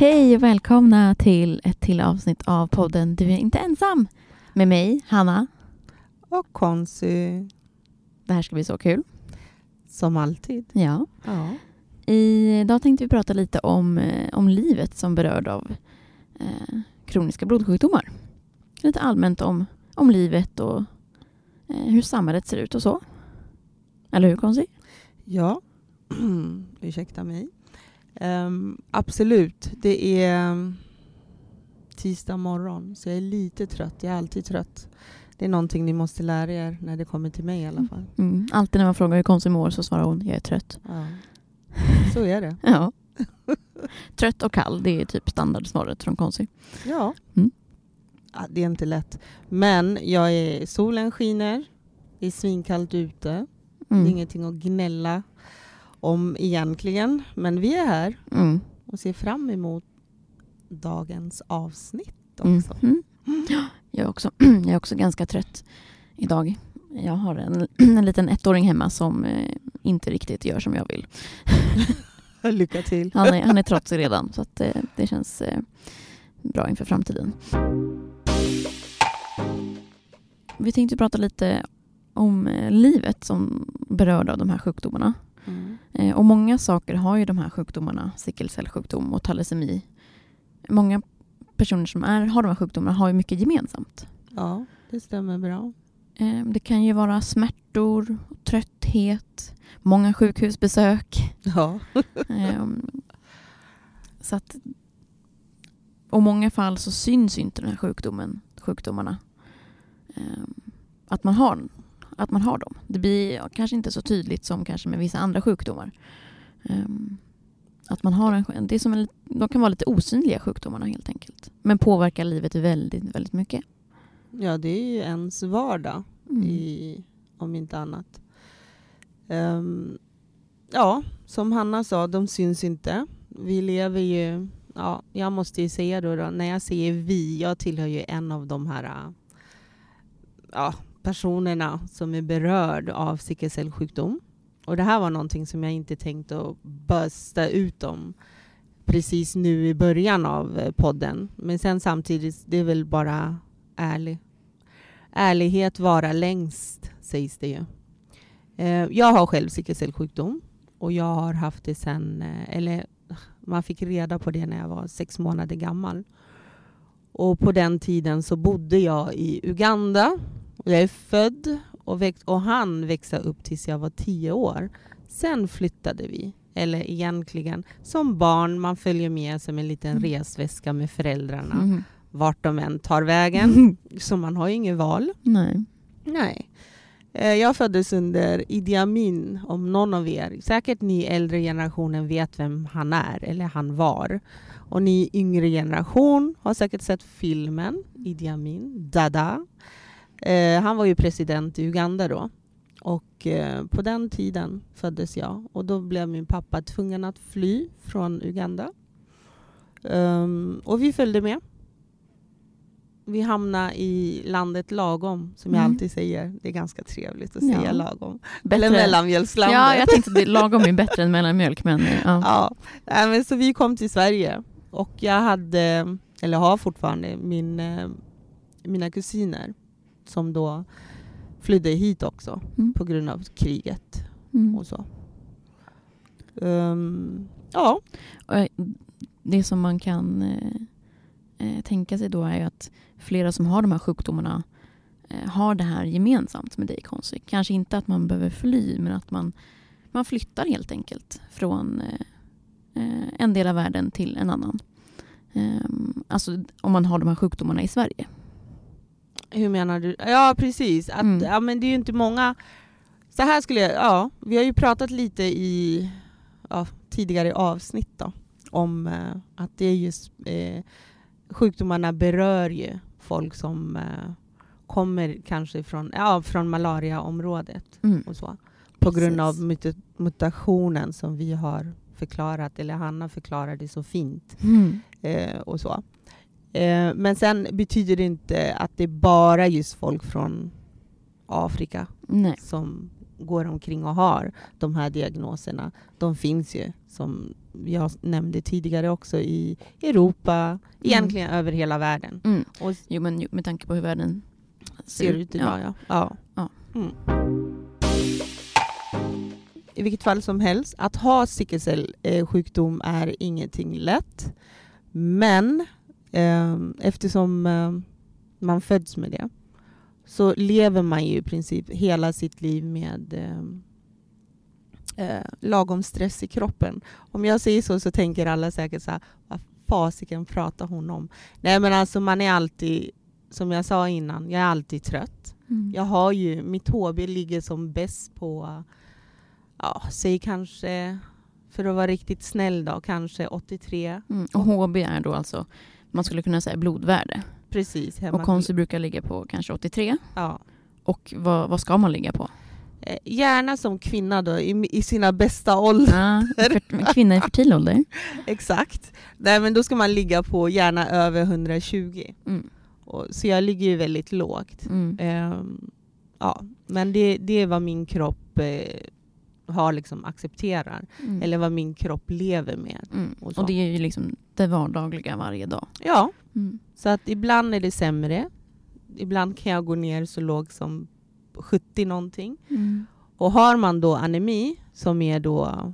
Hej och välkomna till ett till avsnitt av podden Du är inte ensam med mig, Hanna. Och Konsi, Det här ska bli så kul. som alltid. Ja. Ja. Idag tänkte vi prata lite om, eh, om livet som berörd av eh, kroniska blodsjukdomar. Lite allmänt om, om livet och eh, hur samhället ser ut och så. Eller hur, Konsi? Ja, ursäkta mig. Ehm, absolut, det är um, tisdag morgon så jag är lite trött. Jag är alltid trött. Det är någonting ni måste lära er när det kommer till mig i alla fall. Mm. Alltid när man frågar hur Konsi mår så svarar hon jag är trött. Ja. Så är det. Ja. trött och kall, det är typ standardsvaret från Konsi. Ja. Mm. ja. Det är inte lätt. Men jag är, solen skiner, det är svinkallt ute. Det är Mm. ingenting att gnälla om egentligen. Men vi är här Mm. och ser fram emot dagens avsnitt Mm. också. Mm. Jag, är också, jag är också ganska trött idag. Jag har en, en liten ettåring hemma som eh, inte riktigt gör som jag vill. Lycka till. Han är, han är trotsig redan så att, eh, det känns eh, bra inför framtiden. Vi tänkte prata lite om livet som berörd av de här sjukdomarna. Mm. Eh, och många saker har ju de här sjukdomarna, sickelcellsjukdom och thalassemia. Många personer som är, har de här sjukdomarna har ju mycket gemensamt. Ja, det stämmer bra. Eh, Det kan ju vara smärtor, trötthet, många sjukhusbesök. Ja. Ehm, Så att, och många fall så syns inte den här sjukdomen, sjukdomarna. Ehm, Att man, har, att man har dem. Det blir kanske inte så tydligt som kanske med vissa andra sjukdomar. Ehm, Att man har en, det är som en, de kan vara lite osynliga sjukdomarna helt enkelt. Men påverkar livet väldigt, väldigt mycket. ja, det är ju ens vardag, Mm. i, om inte annat. Ehm, ja, som Hanna sa, de syns inte. Vi lever ju... Ja, jag måste ju säga då, då, när jag säger vi, jag tillhör ju en av de här ja, personerna som är berörd av sickelcellsjukdom. Och det här var någonting som jag inte tänkte att bösta ut om precis nu i början av eh, podden. Men sen samtidigt, det är väl bara ärlig. Ärlighet vara längst, sägs det ju. Eh, jag har själv sickelcellsjukdom och jag har haft det sen, eh, eller man fick reda på det när jag var sex månader gammal. Och på den tiden så bodde jag i Uganda. Jag är född och, växt, och han växte upp tills jag var tio år. Sen flyttade vi. Eller egentligen, som barn, man följer med som en liten Mm. resväska med föräldrarna. Mhm. Vart de än tar vägen. Så man har ju inget val. Nej. Nej. Eh, Jag föddes under Idi Amin, om någon av er, säkert ni äldre generationen vet vem han är, eller han var. Och ni yngre generation har säkert sett filmen Idi Amin, Dada. Eh, han var ju president i Uganda då. Och eh, på den tiden föddes jag. Och då blev min pappa tvungen att fly från Uganda. Ehm, och vi följde med. Vi hamnade i landet lagom, som jag Mm. alltid säger. Det är ganska trevligt att Ja. säga lagom. Bättre. Eller mellanmjölkslandet. Ja, jag tänkte att lagom är bättre än mellanmjölk. Men, eh, ja. Ja, men så vi kom till Sverige och jag hade, eller har fortfarande, min, eh, mina kusiner som då flydde hit också Mm. på grund av kriget Mm. och så. Ehm, ja, eh, Det som man kan eh, eh, tänka sig då är att flera som har de här sjukdomarna eh, har det här gemensamt med dig Konsi. Kanske inte att man behöver fly men att man, man flyttar helt enkelt från eh, eh, en del av världen till en annan. Ehm, alltså om man har de här sjukdomarna i Sverige. Hur menar du? Ja, precis. Att, Mm. ja, men det är ju inte många... Så här skulle jag... Ja, vi har ju pratat lite i ja, tidigare avsnitt då, om eh, att det är just... Eh, sjukdomarna berör ju folk som eh, kommer kanske från, ja, från malariaområdet Mm. och så. På grund av Precis. muta- mutationen som vi har förklarat, eller Hanna förklarade så fint. Mm. Eh, och så. Eh, men sen betyder det inte att det är bara just folk från Afrika Nej. som går omkring och har de här diagnoserna. De finns ju, som jag nämnde tidigare också, i Europa, egentligen över hela världen. Mm. Och Jo, men med tanke på hur världen ser ut idag, ja. ja. Ja. Mm. I vilket fall som helst, att ha sickelcellsjukdom är ingenting lätt. Men eh, eftersom eh, man föds med det så lever man ju i princip hela sitt liv med eh, eh, lagom stress i kroppen. Om jag säger så så tänker alla säkert så här, vad fasiken pratar hon om? Nej men alltså man är alltid, som jag sa innan, jag är alltid trött. Mm. Jag har ju, mitt HB ligger som bäst på, ja, säg kanske, för att vara riktigt snäll då, kanske 83. Mm. Och HB är då alltså, man skulle kunna säga blodvärde. Precis. Hemma Och konsi brukar ligga på kanske 83. ja. Och vad, vad ska man ligga på? Eh, Gärna som kvinna då, i, i sina bästa åldrar. För, kvinna i fertil ålder. Exakt. Nej, men då ska man ligga på gärna över 120. Mm. Och, så jag ligger ju väldigt lågt. Mm. Ehm, ja, men det, det är vad min kropp eh, har liksom accepterar. Mm. Eller vad min kropp lever med. Mm. och. Och det är ju liksom det vardagliga varje dag. Ja, Mm. så att ibland är det sämre. Ibland kan jag gå ner så lågt som 70 någonting. Mm. Och har man då anemi, som är då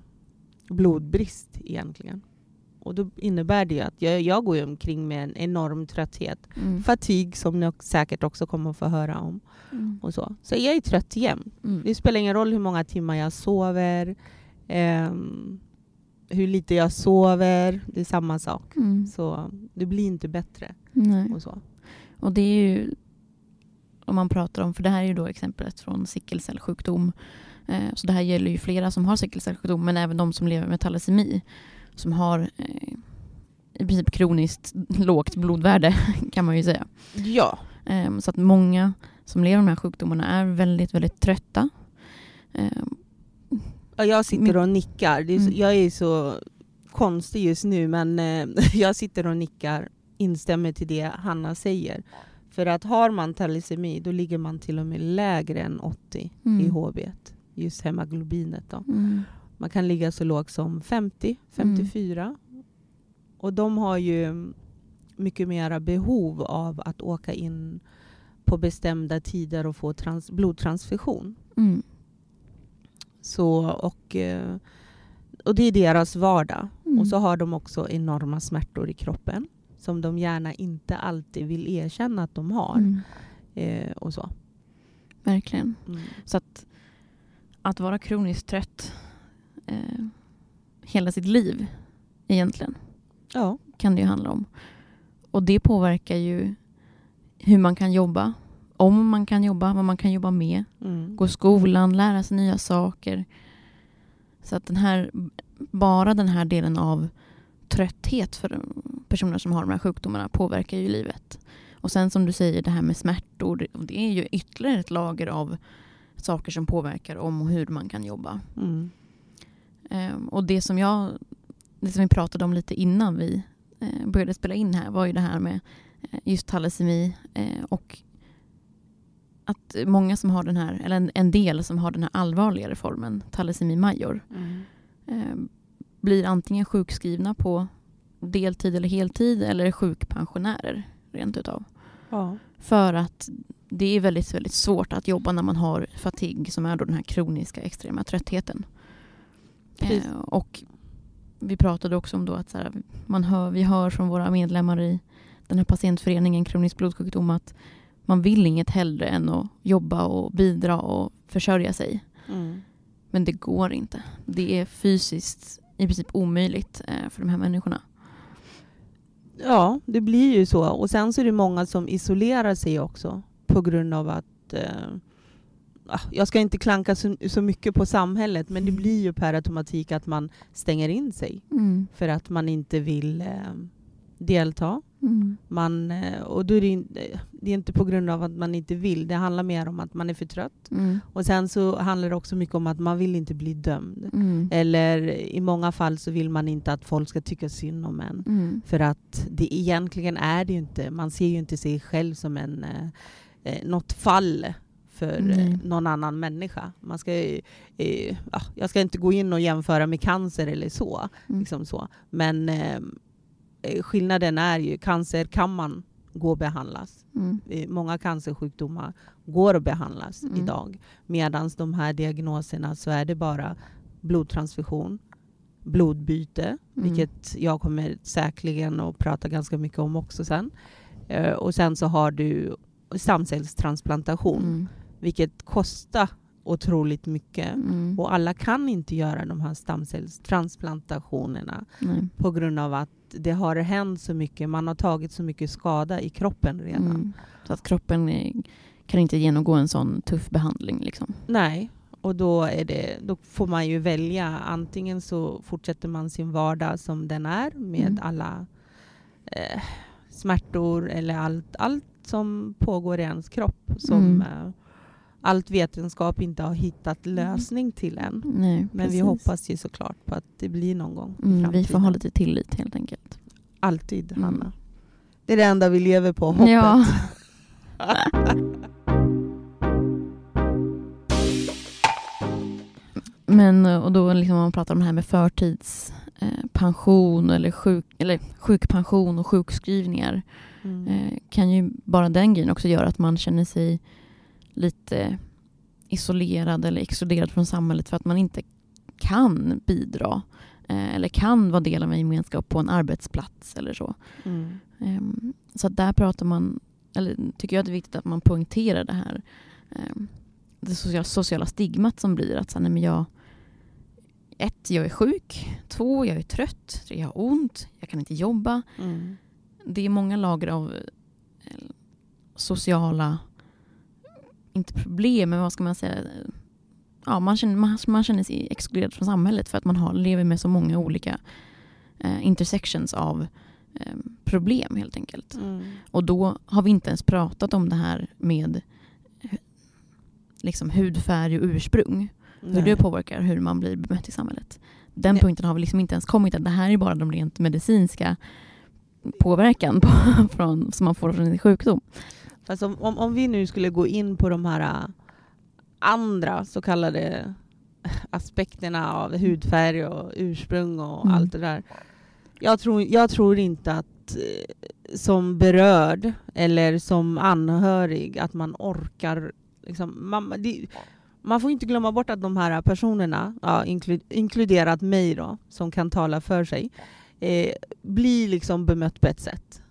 blodbrist egentligen. Och då innebär det ju att jag, jag går omkring med en enorm trötthet. Mm. Fatig som ni säkert också kommer att få höra om. Mm. Och så. så jag är trött jämt. Mm. Det spelar ingen roll hur många timmar jag sover. ehm, hur lite jag sover. Det är samma sak. Mm. Så det blir inte bättre. Nej. Och så. Och det är ju, om man pratar om, för det här är ju då exemplet från sickelcellsjukdom. Eh, så det här gäller ju flera som har sickelcellsjukdom, men även de som lever med talasemi. Som har eh, i princip kroniskt lågt blodvärde, kan man ju säga. Ja. Eh, så att många som lever med de här sjukdomarna är väldigt, väldigt trötta. Eh, Ja, Jag sitter och nickar. Är så, Mm. Jag är så konstig just nu men eh, jag sitter och nickar, instämmer till det Hanna säger. För att har man talasemi då ligger man till och med lägre än 80 i Mm. HB. Just hemaglobinet då. mm, Man kan ligga så lågt som 50, 54. Och de har ju mycket mera behov av att åka in på bestämda tider och få trans- blodtransfusion. mm, Så, och, eh, och det är deras vardag. Mm. Och så har de också enorma smärtor i kroppen som de gärna inte alltid vill erkänna att de har. mm, Eh, och så. verkligen. Mm. Så att, att vara kroniskt trött eh, hela sitt liv egentligen Ja. kan det ju handla om. Och det påverkar ju hur man kan jobba, om man kan jobba, vad man kan jobba med, Mm. gå skolan, lära sig nya saker. Så att den här, bara den här delen av trötthet för personer som har de här sjukdomarna påverkar ju livet. Och sen som du säger, det här med smärtor, det är ju ytterligare ett lager av saker som påverkar om och hur man kan jobba. Mm. Ehm, och det som jag, det som vi pratade om lite innan vi eh, började spela in här var ju det här med eh, just talasemi eh, och att många som har den här, eller en, en del som har den här allvarligare formen, talasemi major, Mm. eh, blir antingen sjukskrivna på deltid eller heltid eller sjukpensionärer rent utav. Ja. För att det är väldigt, väldigt svårt att jobba när man har fatig som är då den här kroniska extrema tröttheten. Precis. Eh, och vi pratade också om då att så här, man hör, vi hör från våra medlemmar i den här patientföreningen kronisk blodsjukdom att man vill inget hellre än att jobba och bidra och försörja sig. Mm. Men det går inte. Det är fysiskt i princip omöjligt eh, för de här människorna. Ja, det blir ju så. Och sen så är det många som isolerar sig också på grund av att eh, jag ska inte klanka så, så mycket på samhället, men det blir ju per automatik att man stänger in sig Mm. för att man inte vill eh, delta. Mm. Man, eh, och då är det, det är inte på grund av att man inte vill, det handlar mer om att man är för trött. Mm. Och sen så handlar det också mycket om att man vill inte bli dömd. Mm. Eller i många fall så vill man inte att folk ska tycka synd om en. Mm. För att det egentligen är det ju inte, man ser ju inte sig själv som en, eh, eh, något fall för eh, någon annan människa. Man ska, eh, ja, jag ska inte gå in och jämföra med cancer eller så. Mm. Liksom så. Men eh, eh, skillnaden är ju, cancer kan man gå och behandlas. Mm. Eh, Många cancersjukdomar går att behandlas Mm. idag. Medan de här diagnoserna så är det bara blodtransfusion, blodbyte, Mm. vilket jag kommer säkerligen att prata ganska mycket om också sen. Och sen så har du stamcellstransplantation, Mm. Vilket kostar otroligt mycket. Mm. Och alla kan inte göra de här stamcellstransplantationerna Nej. på grund av att det har hänt så mycket, man har tagit så mycket skada i kroppen redan. Mm. Så att kroppen kan inte genomgå en sån tuff behandling. Liksom. Nej, och då, det, då får man ju välja. Antingen så fortsätter man sin vardag som den är med Mm. alla eh, smärtor eller allt, allt som pågår i ens kropp som Mm. eh, allt vetenskap inte har hittat lösning till än. Nej, Men precis. vi hoppas ju såklart på att det blir någon gång Mm, vi får ha lite tillit helt enkelt. Alltid, Mm. Hanna. Det är det enda vi lever på, hoppet. Ja. Men och då liksom om man pratar om det här med förtidspension eller, sjuk, eller sjukpension och sjukskrivningar Mm. eh, kan ju bara den grejen också göra att man känner sig lite isolerad eller exkluderad från samhället för att man inte kan bidra eh, eller kan vara del av en gemenskap på en arbetsplats eller så. Mm. Ehm, Så att där pratar man, eller tycker jag det är viktigt att man poängterar det här ehm, det sociala, sociala stigmat som blir att så, nej, men jag, ett, jag är sjuk, två, jag är trött, tre, jag har ont, jag kan inte jobba. Mm. Det är många lager av eh, sociala, inte problem, men vad ska man säga, ja, man, känner, man, man känner sig exkluderad från samhället för att man har, lever med så många olika eh, intersections av eh, problem helt enkelt. Mm. Och då har vi inte ens pratat om det här med liksom hudfärg och ursprung. Hur Nej. det påverkar hur man blir bemött i samhället. Den Nej. punkten har vi liksom inte ens kommit att det här är bara de rent medicinska påverkan på, från, som man får från sin sjukdom. Fast om, om, om vi nu skulle gå in på de här äh, andra så kallade aspekterna av hudfärg och ursprung och Mm. allt det där. Jag tror, jag tror inte att eh, som berörd eller som anhörig att man orkar. Liksom, man, det, man får inte glömma bort att de här personerna, ja, inklu, inkluderat mig då, som kan tala för sig, eh, blir liksom bemött på ett sätt.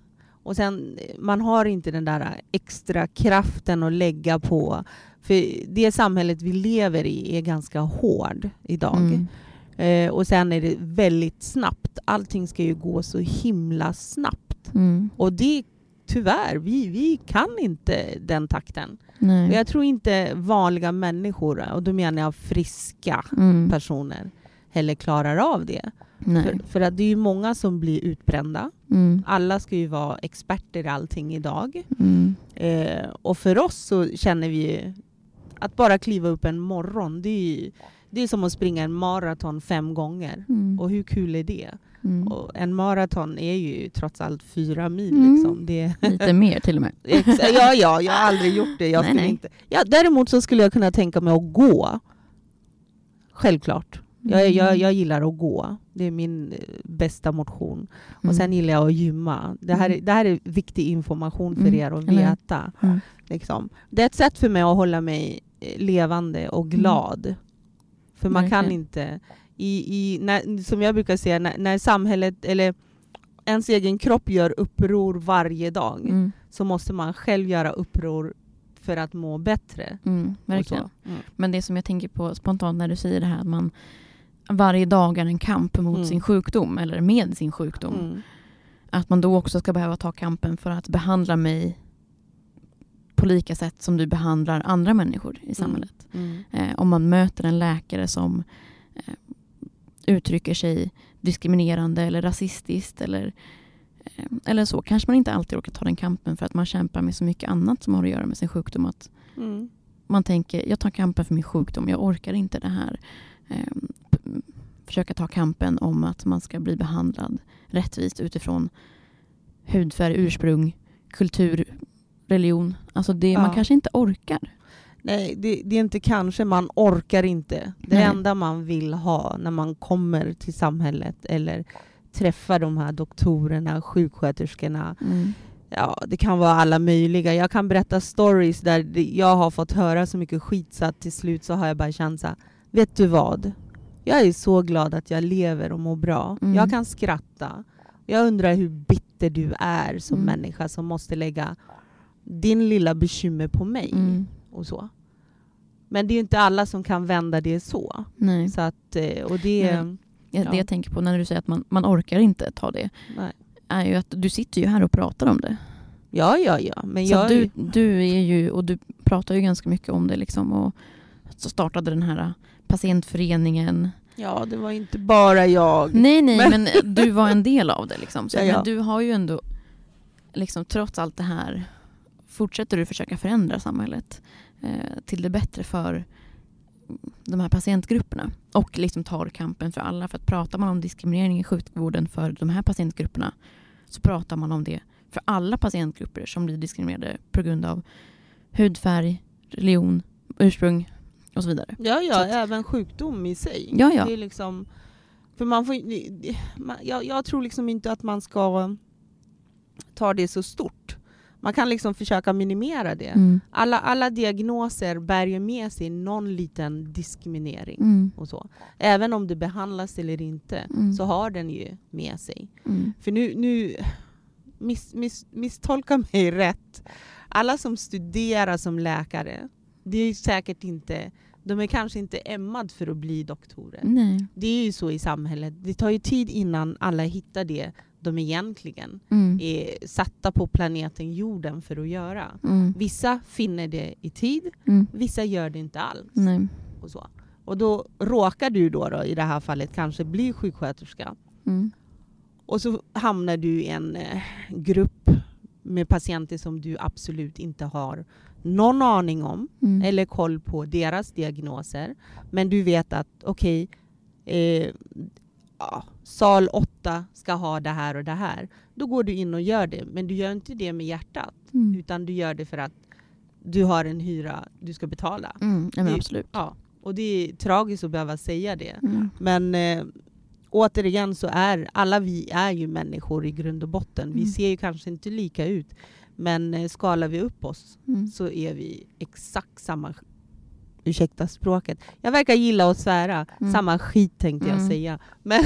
Och sen, man har inte den där extra kraften att lägga på. För det samhället vi lever i är ganska hård idag. Mm. Eh, och sen är det väldigt snabbt. Allting ska ju gå så himla snabbt. Mm. Och det, tyvärr, vi, vi kan inte den takten. Och Nej. jag tror inte vanliga människor, och då menar jag friska Mm. personer, heller klarar av det. För, för att det är ju många som blir utbrända. Mm. Alla ska ju vara experter i allting idag. Mm. Eh, och för oss så känner vi ju att bara kliva upp en morgon, det är, ju, det är som att springa en maraton fem gånger. Mm. Och hur kul är det? Mm. Och en maraton är ju trots allt fyra mil. Mm. Liksom. Det, Lite mer till och med. Ja, ja, jag har aldrig gjort det. Jag Nej, nej. Inte. Ja, däremot så skulle jag kunna tänka mig att gå. Självklart. Jag, jag, Mm. jag gillar att gå. Det är min eh, bästa motion. Mm. Och sen gillar jag att gymma. Det här, är- Mm. det här är viktig information för Mm, er att veta. Mm. Liksom. Det är ett sätt för mig att hålla mig eh, levande och glad. För man kan inte... I, i, när, som jag brukar säga, när, när samhället eller ens egen kropp gör uppror varje dag Mm. så måste man själv göra uppror för att må bättre. Mm. Verkligen. Mm. Men det som jag tänker på spontant när du säger det här att man varje dag är en kamp mot Mm. sin sjukdom eller med sin sjukdom. Mm. Att man då också ska behöva ta kampen för att behandla mig på lika sätt som du behandlar andra människor i samhället. Mm. Eh, om man möter en läkare som eh, uttrycker sig diskriminerande eller rasistiskt eller, eh, eller så. Kanske man inte alltid orkar ta den kampen för att man kämpar med så mycket annat som har att göra med sin sjukdom. Att Mm. man tänker, jag tar kampen för min sjukdom, jag orkar inte det här. Eh, p- försöka ta kampen om att man ska bli behandlad rättvist utifrån hudfärg, ursprung, kultur, religion. Alltså det, man Ja. kanske inte orkar. Nej, det, det är inte kanske, man orkar inte. Det Nej. enda man vill ha när man kommer till samhället eller träffar de här doktorerna, sjuksköterskorna, Mm. ja, det kan vara alla möjliga. Jag kan berätta stories där jag har fått höra så mycket skit så att till slut så har jag bara känt så här, vet du vad? Jag är så glad att jag lever och mår bra. Mm. Jag kan skratta. Jag undrar hur bitter du är som Mm. människa som måste lägga din lilla bekymmer på mig. Mm. och så. Men det är ju inte alla som kan vända det så. Nej. så att, eh, och det, Nej. Ja. Det jag tänker på när du säger att man, man orkar inte ta det, nej. är ju att du sitter ju här och pratar om det. Ja, ja, ja. Men Så jag, du, du är ju, och du pratar ju ganska mycket om det liksom och så startade den här patientföreningen. ja, det var inte bara jag. Nej, nej, Men- men, du var en del av det liksom. Så, Ja, ja. Men du har ju ändå, liksom trots allt det här, fortsätter du försöka förändra samhället eh, till det bättre för de här patientgrupperna och liksom tar kampen för alla. För att pratar man om diskriminering i sjukvården för de här patientgrupperna så pratar man om det för alla patientgrupper som blir diskriminerade på grund av hudfärg, religion, ursprung och så vidare. Ja, ja, att- även sjukdom i sig. Ja, ja. Det är liksom, för man får, man, jag, jag tror liksom inte att man ska ta det så stort. Man kan liksom försöka minimera det. Mm. Alla, alla diagnoser bär ju med sig någon liten diskriminering. Mm. och så. Även om det behandlas eller inte Mm. så har den ju med sig. Mm. För nu, nu miss, miss, misstolka mig rätt. Alla som studerar som läkare, det är säkert inte, de är kanske inte ämmad för att bli doktorer. Nej. Det är ju så i samhället. Det tar ju tid innan alla hittar det de egentligen Mm. är satta på planeten jorden för att göra. Mm. Vissa finner det i tid, Mm. vissa gör det inte alls. Nej. Och, så. och då råkar du då, då i det här fallet kanske bli sjuksköterska. Mm. Och så hamnar du i en eh, grupp med patienter som du absolut inte har någon aning om Mm. eller koll på deras diagnoser. Men du vet att okej, eh, ja, sal 8 ska ha det här och det här. Då går du in och gör det. Men du gör inte det med hjärtat. Mm. Utan du gör det för att du har en hyra du ska betala. Mm. Ja, Det- absolut. Ja. Och det är tragiskt att behöva säga det. Mm. Men eh, återigen så är alla vi är ju människor i grund och botten. Vi Mm. ser ju kanske inte lika ut. Men eh, skalar vi upp oss Mm. så är vi exakt samma, ursäkta språket. Jag verkar gilla att svära. Mm. Samma skit tänkte jag Mm. säga. Men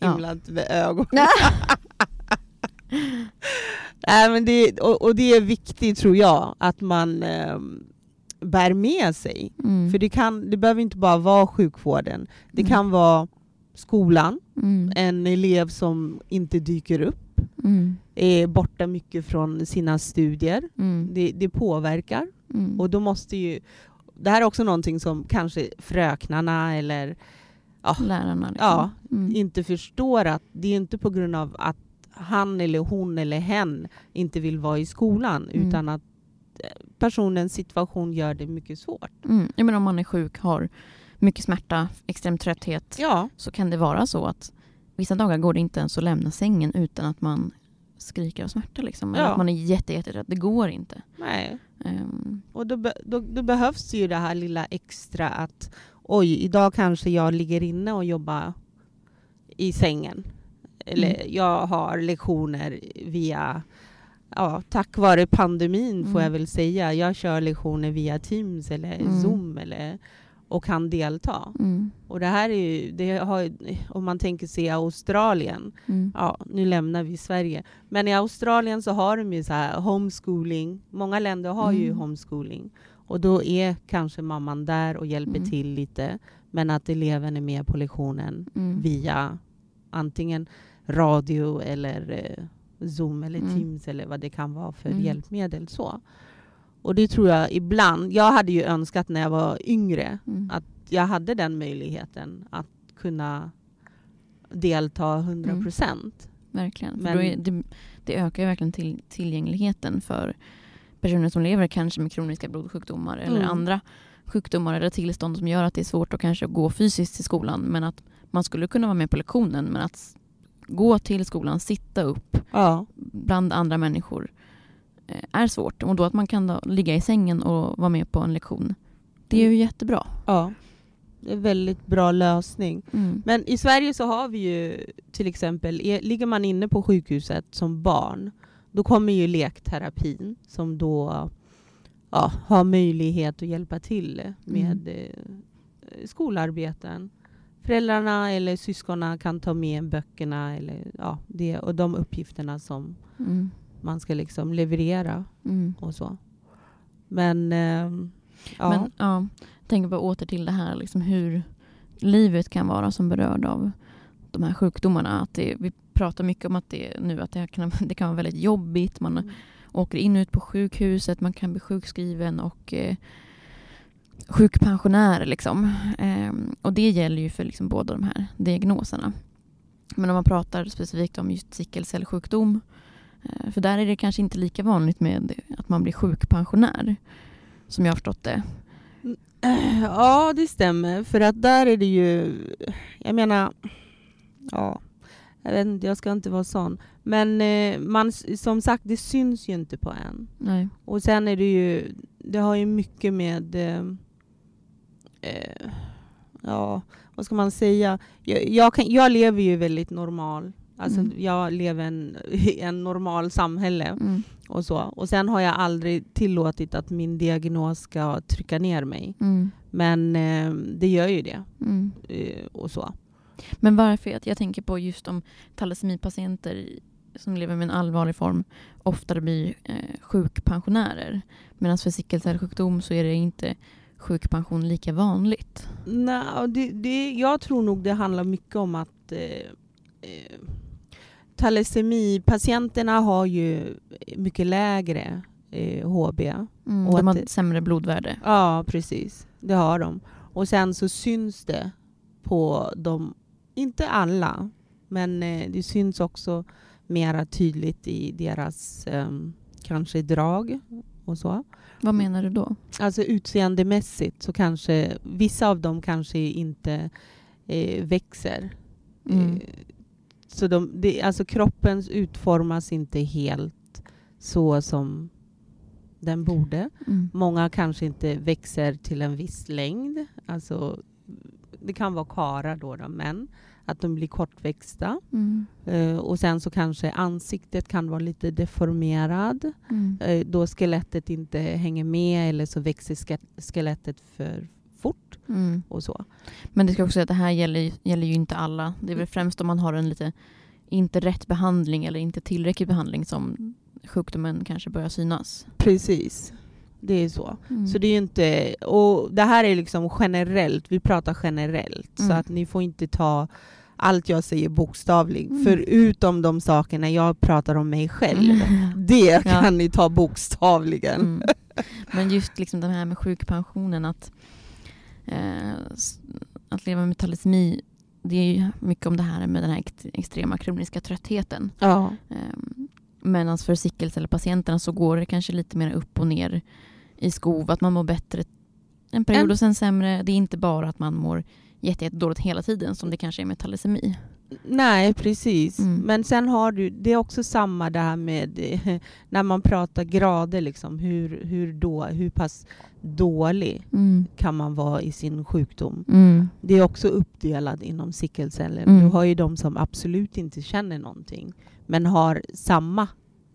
himla inte med ögon. Nej, men det, och, och det är viktigt tror jag att man eh, bär med sig. Mm. För det, kan, det behöver inte bara vara sjukvården. Det Mm. kan vara skolan, Mm. en elev som inte dyker upp, Mm. är borta mycket från sina studier. Mm. Det, det påverkar. Mm. Och då måste ju... Det här är också någonting som kanske fröknarna eller Lärarna. Liksom. ja, inte förstår att det är inte på grund av att han eller hon eller hen inte vill vara i skolan utan att personens situation gör det mycket svårt. Mm. Jag menar, om man är sjuk, har mycket smärta, extrem trötthet, Ja, så kan det vara så att vissa dagar går det inte ens att lämna sängen utan att man skriker av smärta. Liksom. Eller Ja. att man är jätte, jätterädd. Det går inte. nej. Ehm, Och då, då, då behövs ju det här lilla extra att oj, idag kanske jag ligger inne och jobbar i sängen. Eller Mm. jag har lektioner via, ja, tack vare pandemin får Mm. jag väl säga. Jag kör lektioner via Teams eller Mm. Zoom eller, och kan delta. mm. Och det här är ju, det har, om man tänker sig Australien, Mm. ja, nu lämnar vi Sverige. Men i Australien så har de ju så här homeschooling. Många länder har ju Mm. homeschooling. Och då är kanske mamman där och hjälper Mm. till lite. Men att eleven är med på lektionen Mm. via antingen radio eller eh, Zoom eller Mm. Teams eller vad det kan vara för Mm. hjälpmedel. Så. Och det tror jag ibland, jag hade ju önskat när jag var yngre Mm. att jag hade den möjligheten att kunna delta 100 Mm. procent. Verkligen. Men- är det, det ökar ju verkligen till, tillgängligheten för personer som lever kanske med kroniska blodsjukdomar eller Mm. andra sjukdomar eller tillstånd som gör att det är svårt att kanske gå fysiskt till skolan men att man skulle kunna vara med på lektionen men att gå till skolan, sitta upp Ja. bland andra människor eh, är svårt. Och då att man kan då ligga i sängen och vara med på en lektion. Det är ju Mm. jättebra. Ja, det är en väldigt bra lösning. Mm. Men i Sverige så har vi ju till exempel, ligger man inne på sjukhuset som barn, då kommer ju lekterapin som då ja, har möjlighet att hjälpa till med eh, skolarbeten. Föräldrarna eller syskonen kan ta med böckerna eller, ja, det, och de uppgifterna som Mm. man ska liksom leverera Mm. och så. Men, ehm, ja. Men ja, tänker bara åter till det här liksom hur livet kan vara som berörd av de här sjukdomarna. Att det, vi pratar mycket om att det nu att det kan, det kan vara väldigt jobbigt. Man Mm. åker in och ut på sjukhuset, man kan bli sjukskriven och eh, sjukpensionär. Liksom. Ehm, och det gäller ju för liksom båda de här diagnoserna. Men om man pratar specifikt om just sickelcellsjukdom eh, för där är det kanske inte lika vanligt med att man blir sjukpensionär som jag har förstått det. Ja, det stämmer. För att där är det ju... Jag menar... Ja, jag vet inte, jag ska inte vara sån. Men eh, man, som sagt, det syns ju inte på en. Nej. Och sen är det ju... Det har ju mycket med... Eh, ja, vad ska man säga? Jag, jag, kan, jag lever ju väldigt normal. Alltså, Mm. Jag lever en, en normal samhälle Mm. och så. Och sen har jag aldrig tillåtit att min diagnos ska trycka ner mig. Mm. Men eh, det gör ju det. Mm. Eh, och så. Men varför? Jag- Jag tänker på just om talasemipatienter i- som lever med en allvarlig form oftare blir eh, sjukpensionärer. Medan för sickelcellsjukdom så är det inte sjukpension lika vanligt. Nej, det, det, jag tror nog det handlar mycket om att eh, eh, talasemipatienterna har ju mycket lägre eh, HB. Mm. Och De har att ett sämre blodvärde. Ja, precis. Det har de. Och sen så syns det på dem, inte alla, men eh, det syns också mera tydligt i deras ehm, kanske drag och så. Vad menar du då? Alltså utseendemässigt så kanske vissa av dem kanske inte eh, växer. Mm. Eh, så de, det, alltså kroppen utformas inte helt så som den borde. Mm. Många kanske inte växer till en viss längd. Alltså, det kan vara karar då, då men att de blir kortväxta. Mm. Eh, och sen så kanske ansiktet kan vara lite deformerad. Mm. Eh, då skelettet inte hänger med eller så växer ske- skelettet för fort Mm. och så. Men det ska också säga att det här gäller, gäller ju inte alla. Det är väl främst om man har en lite inte rätt behandling eller inte tillräcklig behandling som sjukdomen kanske börjar synas. Precis. Det är så. Mm. Så det är inte... Och det här är liksom generellt. Vi pratar generellt. Så Mm. att ni får inte ta allt jag säger bokstavligt. Mm. Förutom de sakerna jag pratar om mig själv. Mm. Det Ja. kan ni ta bokstavligen. Mm. Men just liksom det här med sjukpensionen, att, eh, att leva med talasemi, det är ju mycket om det här med den här ex- extrema kroniska tröttheten. Ja. Eh, Medan för sickelcellpatienterna så går det kanske lite mer upp och ner i skov, att man mår bättre en period En- och sen sämre. Det är inte bara att man mår jätte, jätte dåligt hela tiden som det kanske är med talasemi. Nej, precis. Mm. Men sen har du, det är också samma det här med när man pratar grader, liksom, hur, hur, då, hur pass dålig Mm. kan man vara i sin sjukdom. Mm. Det är också uppdelat inom sickelceller. Mm. Du har ju de som absolut inte känner någonting men har samma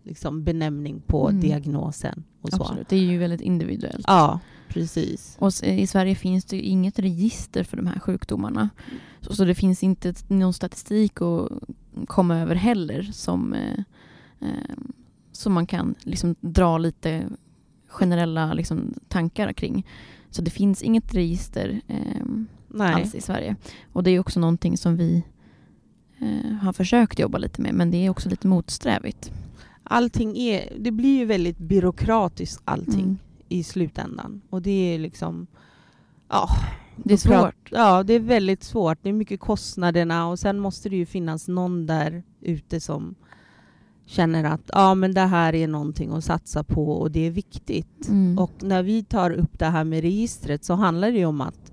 liksom, benämning på Mm. diagnosen. Och så. Absolut, det är ju väldigt individuellt. Ja, precis. Och i Sverige finns det inget register för de här sjukdomarna. Så, så det finns inte någon statistik att komma över heller som, eh, eh, som man kan liksom dra lite generella liksom, tankar kring. Så det finns inget register eh, alls i Sverige. Och det är också någonting som vi eh, har försökt jobba lite med, men det är också lite motsträvigt. Allting är, det blir ju väldigt byråkratiskt allting Mm. i slutändan. Och det är liksom... Ja, Det är svårt. Ja, det är väldigt svårt. Det är mycket kostnaderna och sen måste det ju finnas någon där ute som känner att ja, men det här är någonting att satsa på och det är viktigt. Mm. Och när vi tar upp det här med registret så handlar det om att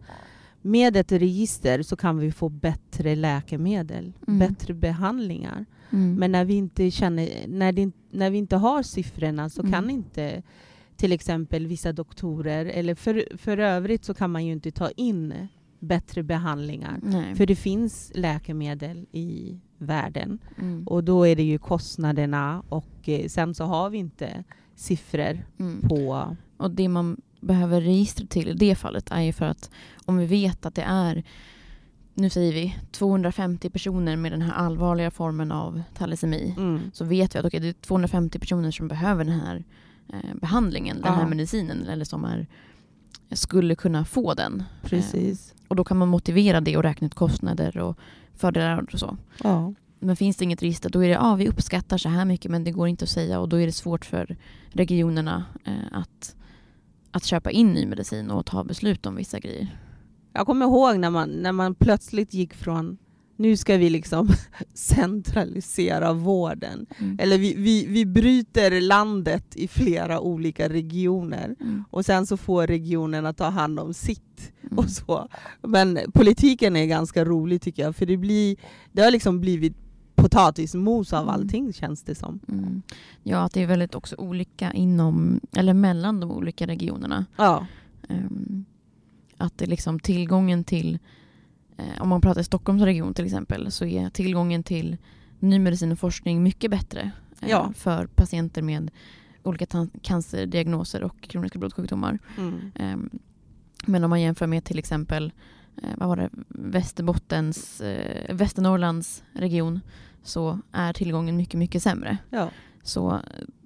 med ett register så kan vi få bättre läkemedel, Mm. bättre behandlingar. Mm. Men när vi inte, känner, när, det, när vi inte har siffrorna så Mm. kan inte till exempel vissa doktorer, eller för, för övrigt så kan man ju inte ta in bättre behandlingar. Nej. För det finns läkemedel i världen Mm. och då är det ju kostnaderna och eh, sen så har vi inte siffror Mm. på... Och det man behöver register till i det fallet är ju för att om vi vet att det är, nu säger vi 250 personer med den här allvarliga formen av thalassämi. Mm. Så vet vi att okej, det är 250 personer som behöver den här eh, behandlingen, den här Ja. medicinen eller som är, skulle kunna få den. Precis. Och då kan man motivera det och räkna ut kostnader och fördelar och så. Ja. Men finns det inget register då är det ja, vi uppskattar så här mycket men det går inte att säga och då är det svårt för regionerna eh, att, att köpa in ny medicin och ta beslut om vissa grejer. Jag kommer ihåg när man, när man plötsligt gick från nu ska vi liksom centralisera vården. Mm. Eller vi, vi, vi bryter landet i flera olika regioner Mm. och sen så får regionerna ta hand om sitt. Mm. och så. Men politiken är ganska rolig tycker jag, för det, blir, det har liksom blivit potatismos av Mm. allting känns det som. Mm. Ja, att det är väldigt också olika inom, eller mellan de olika regionerna. Ja. Ehm, att det liksom tillgången till, eh, om man pratar i Stockholms region till exempel, så är tillgången till ny medicin och forskning mycket bättre eh, Ja. för patienter med olika cancerdiagnoser och kroniska blodsjukdomar. Mm. Ehm, men om man jämför med till exempel eh, vad var det, Västerbottens, eh, Västernorrlands region så är tillgången mycket, mycket sämre. ja. Så eh,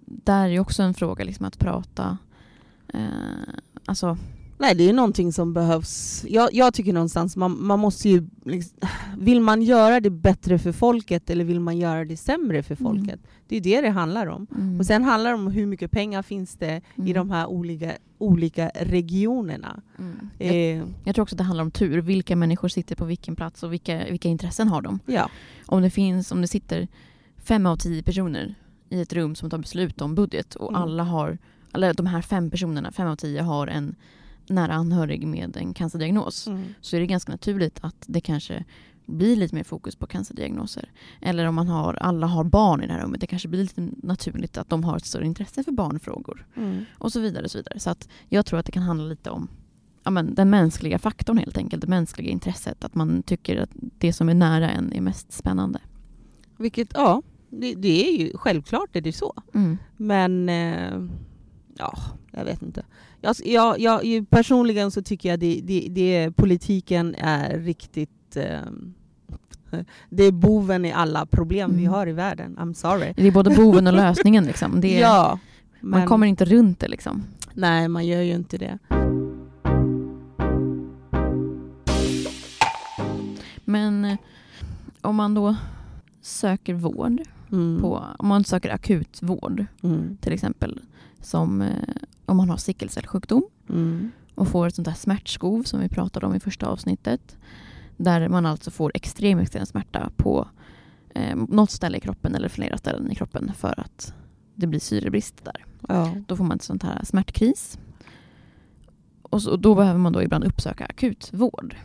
där är ju också en fråga liksom att prata eh, alltså, Nej, det är någonting som behövs. Jag, jag tycker någonstans man, man måste ju... Liksom, vill man göra det bättre för folket eller vill man göra det sämre för Mm. folket? Det är det det handlar om. mm, Och sen handlar det om hur mycket pengar finns det i mm, de här olika, olika regionerna. mm. Jag, Eh, jag tror också att det handlar om tur. Vilka människor sitter på vilken plats och vilka, vilka intressen har de? ja. Om det finns, om det sitter fem av tio personer i ett rum som tar beslut om budget och Mm. alla har, eller de här fem personerna, fem av tio har en nära anhörig med en cancerdiagnos Mm. så är det ganska naturligt att det kanske blir lite mer fokus på cancerdiagnoser. Eller om man har, alla har barn i det här rummet, det kanske blir lite naturligt att de har ett större intresse för barnfrågor. Mm. Och så vidare. Och så vidare. Så att jag tror att det kan handla lite om ja, men, den mänskliga faktorn helt enkelt, det mänskliga intresset. Att man tycker att det som är nära en är mest spännande. Vilket, ja, det, det är ju självklart är det så. Mm. Men eh, ja, jag vet inte. Jag, jag, jag, personligen så tycker jag det, det, det politiken är riktigt... Eh, det är boven i alla problem vi Mm. har i världen. I'm sorry. Det är både boven och lösningen. Liksom. Det är, ja, men, Man kommer inte runt det. Liksom. Nej, man gör ju inte det. Men eh, om man då söker vård, Mm. på, om man söker akutvård Mm. till exempel, som eh, om man har sickelcellsjukdom Mm. och får ett sånt där smärtskov som vi pratade om i första avsnittet. Där man alltså får extrem, extrem smärta på eh, något ställe i kroppen eller flera ställen i kroppen för att det blir syrebrist där. Ja. Då får man ett sånt här smärtkris. Och, så, och då behöver man då ibland uppsöka akutvård.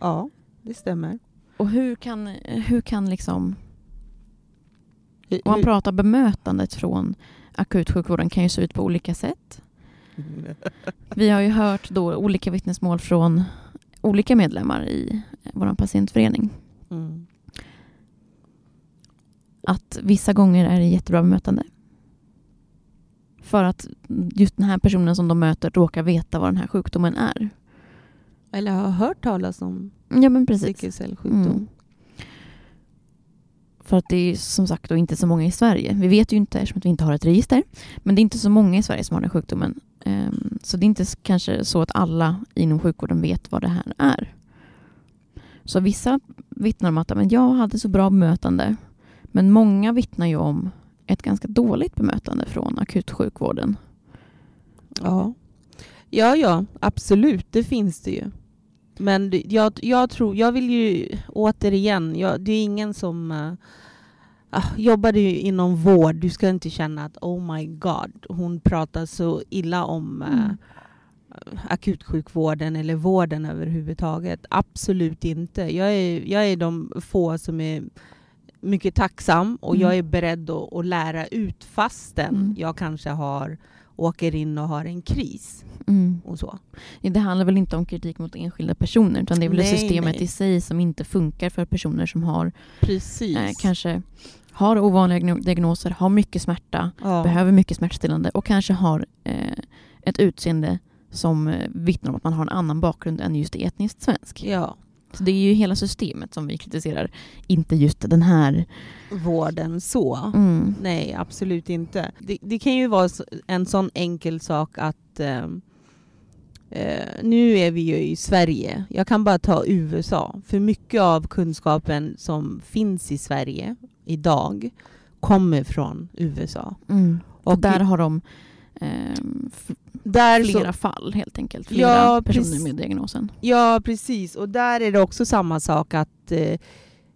ja, det stämmer. Och hur kan, hur kan liksom Om man pratar bemötandet från akutsjukvården kan ju se ut på olika sätt. Vi har ju hört då olika vittnesmål från olika medlemmar i vår patientförening. Mm. Att vissa gånger är det jättebra bemötande. För att just den här personen som de möter råkar veta vad den här sjukdomen är. Eller har hört talas om Ja men precis. sickelcellsjukdom. Mm. För att det är som sagt då inte så många i Sverige. Vi vet ju inte eftersom att vi inte har ett register. Men det är inte så många i Sverige som har den sjukdomen. Ehm, så det är inte kanske så att alla inom sjukvården vet vad det här är. Så vissa vittnar om att men jag hade så bra bemötande. Men många vittnar ju om ett ganska dåligt bemötande från akutsjukvården. Ja. ja, ja, absolut, det finns det ju. Men jag, jag tror, jag vill ju återigen, jag, det är ingen som uh, jobbar du inom vård, du ska inte känna att oh my god, hon pratar så illa om uh, Mm. akutsjukvården eller vården överhuvudtaget. Absolut inte. Jag är, jag är de få som är mycket tacksam och Mm. jag är beredd att, att lära ut fastän Mm. jag kanske har, åker in och har en kris. Mm. och så. Det handlar väl inte om kritik mot enskilda personer utan det är väl Nej, systemet nej. i sig som inte funkar för personer som har eh, kanske har ovanliga diagno- diagnoser, har mycket smärta, ja. behöver mycket smärtstillande och kanske har eh, ett utseende som eh, vittnar om att man har en annan bakgrund än just etniskt svensk. ja. Så det är ju hela systemet som vi kritiserar, inte just den här... Vården så. Mm. Nej, absolut inte. Det, det kan ju vara en sån enkel sak att eh, nu är vi ju i Sverige. Jag kan bara ta USA. För mycket av kunskapen som finns i Sverige idag kommer från USA. Mm. Och där har de ehm, där så, flera fall helt enkelt. Flera Ja, personer med diagnosen. Ja, precis. Och där är det också samma sak att eh,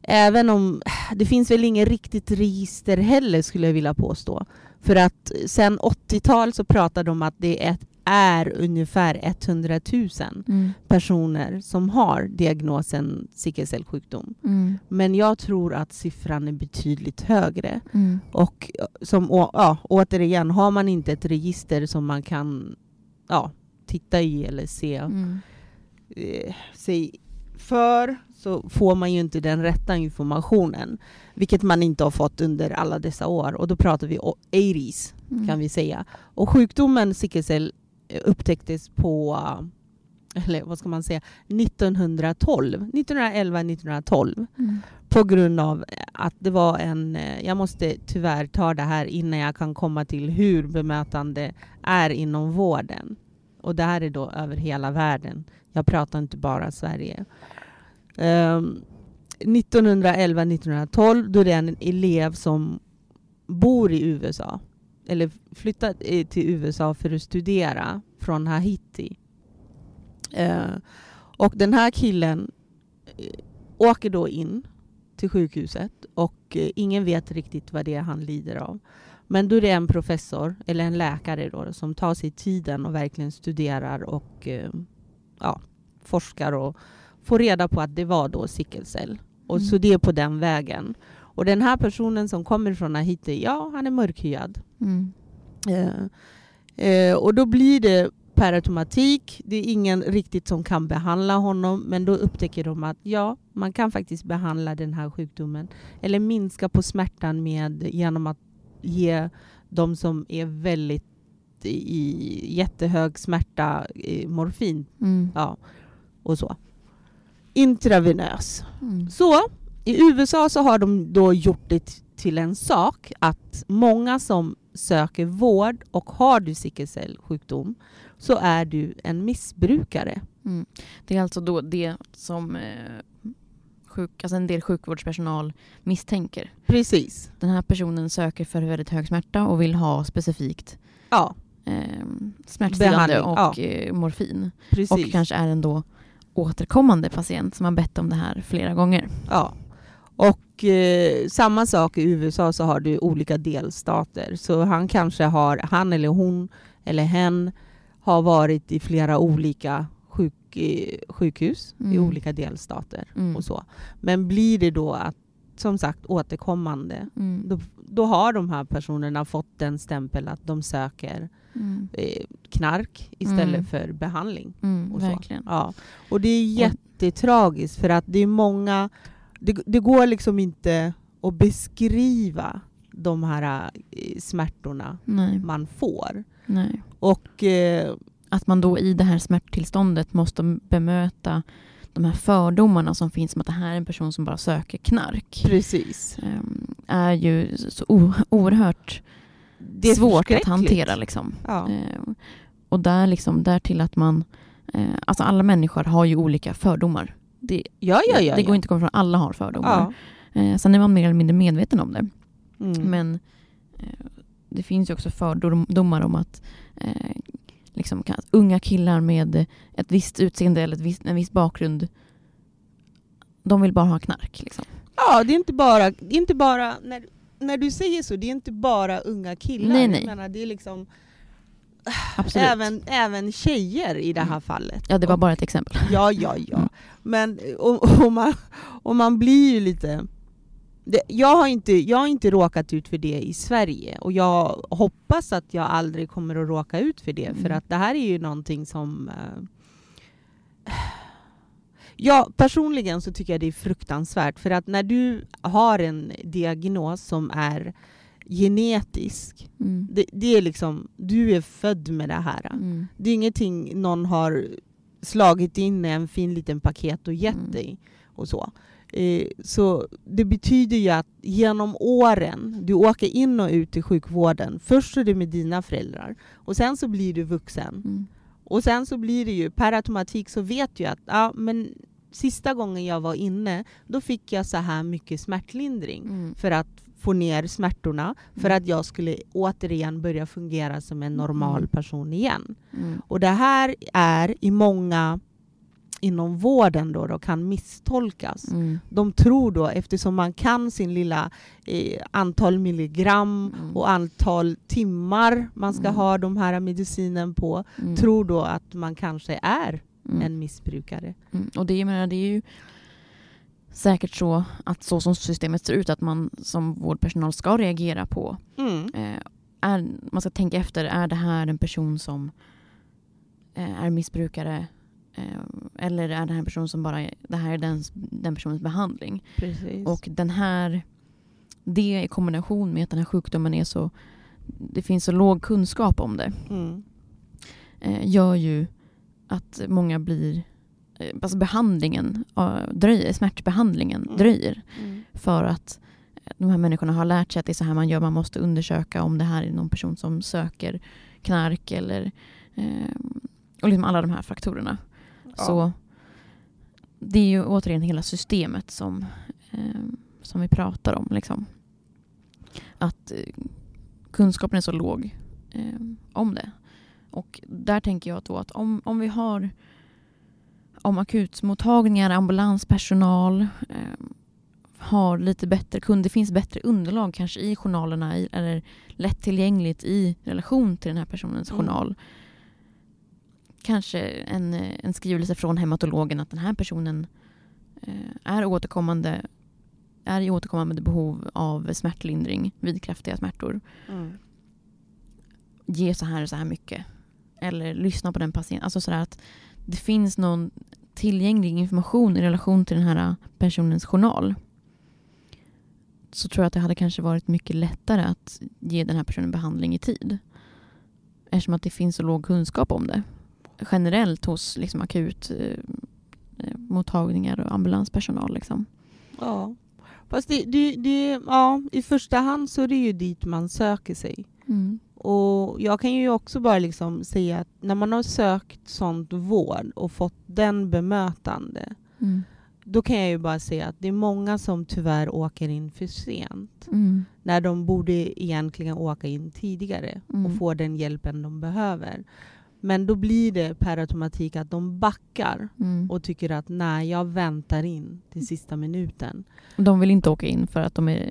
även om det finns väl ingen riktigt register heller skulle jag vilja påstå. För att sen 80-tal så pratade de om att det är, är ungefär 100 000 Mm. personer som har diagnosen sickelcellsjukdom. Mm. Men jag tror att siffran är betydligt högre. Mm. Och eh, som, ja, återigen, har man inte ett register som man kan ja, titta i eller se Mm. eh, sig för så får man ju inte den rätta informationen. Vilket man inte har fått under alla dessa år. Och då pratar vi o- 80s Mm. kan vi säga. Och sjukdomen sickelcell eh, upptäcktes på, eller vad ska man säga, 1912. 1911-1912. Mm. På grund av att det var en, eh, jag måste tyvärr ta det här innan jag kan komma till hur bemötande är inom vården. Och det här är då över hela världen. Jag pratar inte bara Sverige. Um, 1911-1912 då det är en elev som bor i USA eller flyttat eh, till USA för att studera från Haiti. Eh, och den här killen eh, åker då in till sjukhuset och eh, ingen vet riktigt vad det är han lider av. Men då är det en professor, eller en läkare då, som tar sig tiden och verkligen studerar och ja, forskar och får reda på att det var då sickelcell. Och Mm. Så det är på den vägen. Och den här personen som kommer från Haiti, ja, han är mörkhyad. Mm. Eh, eh, och då blir det per automatik, det är ingen riktigt som kan behandla honom, men då upptäcker de att ja, man kan faktiskt behandla den här sjukdomen eller minska på smärtan med, genom att ge de som är väldigt i jättehög smärta eh, morfin Mm. ja, och så. Intravenös. Mm. Så i USA så har de då gjort det till en sak att många som söker vård och har du sickelcellsjukdom så är du en missbrukare. Mm. Det är alltså då det som eh, sjuk, alltså en del sjukvårdspersonal misstänker. Precis. Den här personen söker för väldigt hög smärta och vill ha specifikt Ja, eh, smärtstillande och ja. eh, morfin. precis. Och kanske är en då återkommande patient som har bett om det här flera gånger. Ja. Och eh, samma sak i USA så har du olika delstater. Så han kanske har, han eller hon eller hen har varit i flera olika sjuk, eh, sjukhus i Mm. olika delstater. Mm. och så. Men blir det då att, som sagt, återkommande, Mm. då, då har de här personerna fått den stämpel att de söker Mm. eh, knark istället Mm. för behandling. Mm, Och, så. verkligen. Ja. och det är jättetragiskt för att det är många, det, det går liksom inte att beskriva de här eh, smärtorna Nej, man får. nej. Och eh, Att man då i det här smärttillståndet måste bemöta de här fördomarna som finns om att det här är en person som bara söker knark. precis. ehm, är ju så oerhört svårt att hantera. Liksom. Ja. Ehm, och där, liksom, där till att man... Eh, alltså alla människor har ju olika fördomar. Det, Ja, ja, ja. det går inte att komma från alla har fördomar. Ja. Eh, sen är man mer eller mindre medveten om det. Mm. Men eh, det finns ju också fördomar om att eh, liksom, kan, unga killar med ett visst utseende eller ett visst, en viss bakgrund de vill bara ha knark. Liksom. Ja, det är inte bara, det är inte bara när, när du säger så, det är inte bara unga killar. Nej, nej. Menar, det är liksom Absolut. även, även tjejer i det här Mm. fallet. Ja, det var bara ett exempel. Ja, ja, ja. Mm. Men och, och man, och man blir ju lite... Det, jag, har inte, jag har inte råkat ut för det i Sverige och jag hoppas att jag aldrig kommer att råka ut för det för Mm. att det här är ju någonting som... Eh, ja, personligen så tycker jag det är fruktansvärt för att när du har en diagnos som är genetisk, Mm. det, det är liksom, du är född med det här. Mm. Det är ingenting någon har slagit in i en fin liten paket och gett Mm. dig. och så. Eh, så det betyder ju att genom åren, du åker in och ut i sjukvården. Först är det med dina föräldrar och sen så blir du vuxen. Mm. Och sen så blir det ju, per automatik så vet du att ja, men sista gången jag var inne, då fick jag så här mycket smärtlindring Mm. för att få ner smärtorna, för Mm. att jag skulle återigen börja fungera som en normal Mm. person igen. Mm. Och det här är i många inom vården då, då kan misstolkas. Mm. De tror då, eftersom man kan sin lilla eh, antal milligram Mm. och antal timmar man ska Mm. ha de här medicinen på, tror då att man kanske är en missbrukare. Och det, jag menar, det är ju säkert så att så som systemet ser ut att man som vårdpersonal ska reagera på. Mm. Eh, är, man ska tänka efter, är det här en person som eh, är missbrukare? Eh, eller är det här en person som bara, det här är den, den personens behandling? Precis. Och den här, det i kombination med att den här sjukdomen är så, det finns så låg kunskap om det, mm. eh, gör ju att många blir, alltså behandlingen eh, dröjer, smärtbehandlingen Mm. dröjer. Mm. För att de här människorna har lärt sig att det är så här man gör. Man måste undersöka om det här är någon person som söker knark eller eh, och liksom alla de här faktorerna. Ja. Så det är ju återigen hela systemet som, eh, som vi pratar om. Liksom. Att eh, kunskapen är så låg eh, om det. Och där tänker jag då att om, om vi har om akutmottagningar, ambulanspersonal eh, har lite bättre kund, det finns bättre underlag kanske i journalerna i, eller lättillgängligt i relation till den här personens Mm. journal. Kanske en, eh, en skrivelse från hematologen att den här personen eh, är återkommande är i återkommande behov av smärtlindring vid kraftiga smärtor. Mm. Ge så här och så här mycket. Eller lyssna på den patienten. Alltså sådär att det finns någon tillgänglig information i relation till den här personens journal. Så tror jag att det hade kanske varit mycket lättare att ge den här personen behandling i tid. Eftersom att det finns så låg kunskap om det. Generellt hos liksom, akut eh, eh, mottagningar och ambulanspersonal. Liksom. Ja. Fast det, det, det, ja, i första hand så är det ju dit man söker sig. Mm. Och jag kan ju också bara liksom säga att när man har sökt sånt vård och fått den bemötande, Mm. då kan jag ju bara säga att det är många som tyvärr åker in för sent. Mm. När de borde egentligen åka in tidigare Mm. och få den hjälpen de behöver. Men då blir det per automatik att de backar Mm. och tycker att nej, jag väntar in till sista minuten. De vill inte åka in för att de är,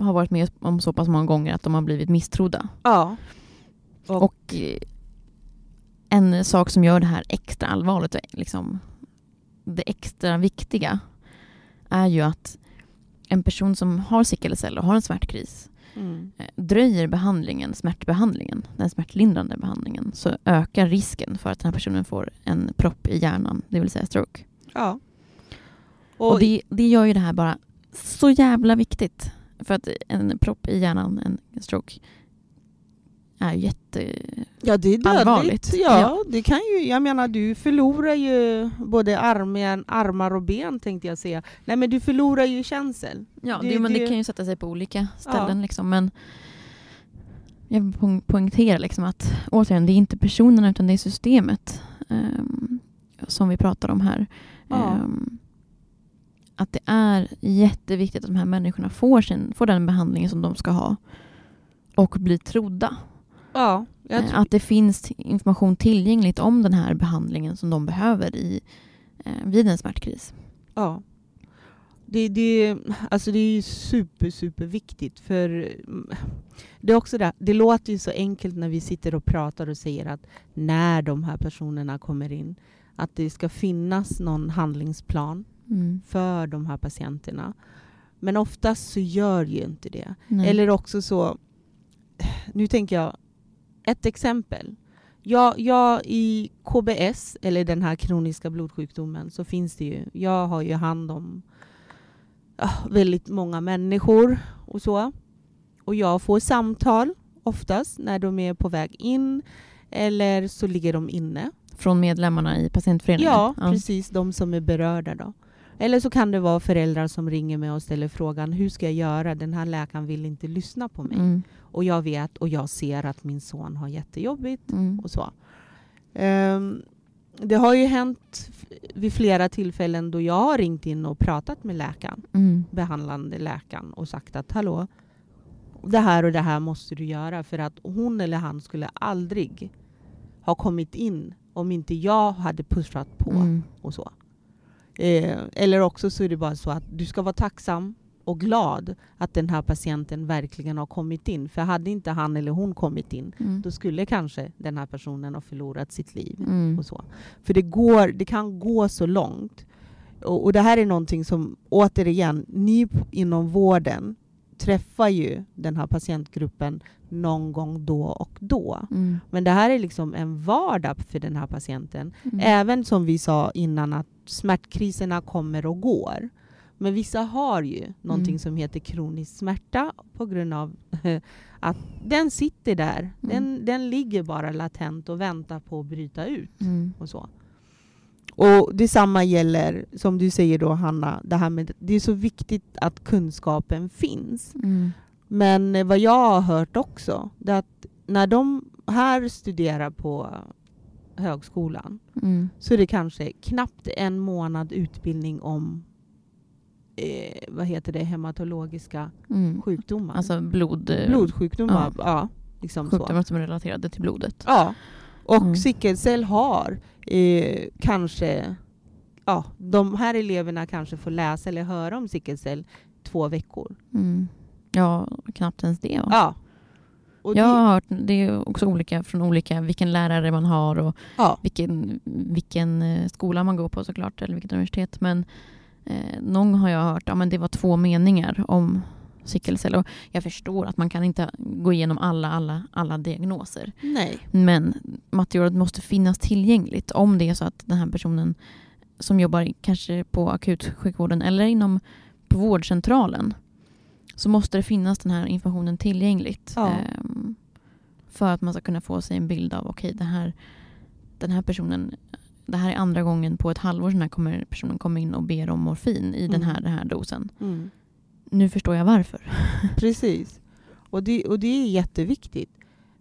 har varit med om så pass många gånger att de har blivit misstrodda. Ja. Och, Och eh, en sak som gör det här extra allvarligt, och liksom, det extra viktiga, är ju att en person som har sickelcell och har en smärtkris mm, eh, dröjer behandlingen, smärtbehandlingen, den smärtlindrande behandlingen, så ökar risken för att den här personen får en propp i hjärnan, det vill säga stroke. ja. Och, det, det gör ju det här bara så jävla viktigt. För att en propp i hjärnan, en stroke, är jätte... Ja, det är dödligt. Ja, Ja. det kan ju, jag menar, du förlorar ju både armen, armar och ben tänkte jag säga. Nej, men du förlorar ju känsel. Ja, Det- det, men det det- kan ju sätta sig på olika ställen. Ja. Liksom, men jag vill poäng- poängtera liksom att återigen, det är inte personerna utan det är systemet ehm, som vi pratar om här. Ja. Ehm, att det är jätteviktigt att de här människorna får, sin, får den behandlingen som de ska ha och blir trodda. Ja, Eh, Att det finns information tillgängligt om den här behandlingen som de behöver i, eh, vid en smärtkris. ja. det, det, alltså det är super, super viktigt för mm, det är också det, det låter ju så enkelt när vi sitter och pratar och säger att när de här personerna kommer in, att det ska finnas någon handlingsplan Mm. för de här patienterna. Men oftast så gör ju inte det. Nej. Eller också så, nu tänker jag, ett exempel. Jag, jag i KBS, eller den här kroniska blodsjukdomen, så finns det ju, jag har ju hand om väldigt många människor och så. Och jag får samtal oftast när de är på väg in eller så ligger de inne. Från medlemmarna i patientföreningen? Ja, precis. De som är berörda. Då. Eller så kan det vara föräldrar som ringer mig och ställer frågan hur ska jag göra? Den här läkaren vill inte lyssna på mig. Mm. Och jag vet och jag ser att min son har jättejobbigt Mm. och så. Ehm, det har ju hänt vid flera tillfällen då jag har ringt in och pratat med läkaren, Mm. behandlande läkaren och sagt att hallå, det här och det här måste du göra för att hon eller han skulle aldrig ha kommit in om inte jag hade pushat på Mm. och så. Eh, eller också så är det bara så att du ska vara tacksam och glad att den här patienten verkligen har kommit in. För hade inte han eller hon kommit in, Mm. då skulle kanske den här personen ha förlorat sitt liv. Mm. Och så. För det, går, det kan gå så långt. Och, och det här är någonting som, återigen, ni inom vården träffar ju den här patientgruppen någon gång då och då. Mm. Men det här är liksom en vardag för den här patienten. Mm. Även som vi sa innan att smärtkriserna kommer och går. Men vissa har ju någonting Mm. som heter kronisk smärta på grund av att den sitter där. Den, den ligger bara latent och väntar på att bryta ut. Mm. Och så. Och detsamma gäller, som du säger då Hanna, det här med det är så viktigt att kunskapen finns. Mm. Men vad jag har hört också, det är att när de här studerar på högskolan Mm. så är det kanske knappt en månad utbildning om eh, vad heter det, hematologiska Mm. sjukdomar. Alltså blod, eh, Blodssjukdomar. Ja. liksom så. sjukdomar som är relaterade till blodet. Ja. Och Mm. sickelcell har eh, kanske, ja, de här eleverna kanske får läsa eller höra om sickelcell två veckor. Mm. Ja, knappt ens det. Va? Ja. Och Jag det, har hört, det är också olika från olika, vilken lärare man har och ja. vilken, vilken eh, skola man går på såklart, eller vilket universitet. Men eh, någon har jag hört, ja men det var två meningar om sickelcell. Och jag förstår att man kan inte gå igenom alla, alla, alla diagnoser. Nej. Men materialet måste finnas tillgängligt om det är så att den här personen som jobbar kanske på akutsjukvården eller inom på vårdcentralen så måste det finnas den här informationen tillgängligt. Ja. ehm, för att man ska kunna få sig en bild av okej, det här, den här personen det här är andra gången på ett halvår den här kommer, personen kommer in och ber om morfin i den, Mm. här, den här dosen. Mm. Nu förstår jag varför. Precis. Och det, och det är jätteviktigt.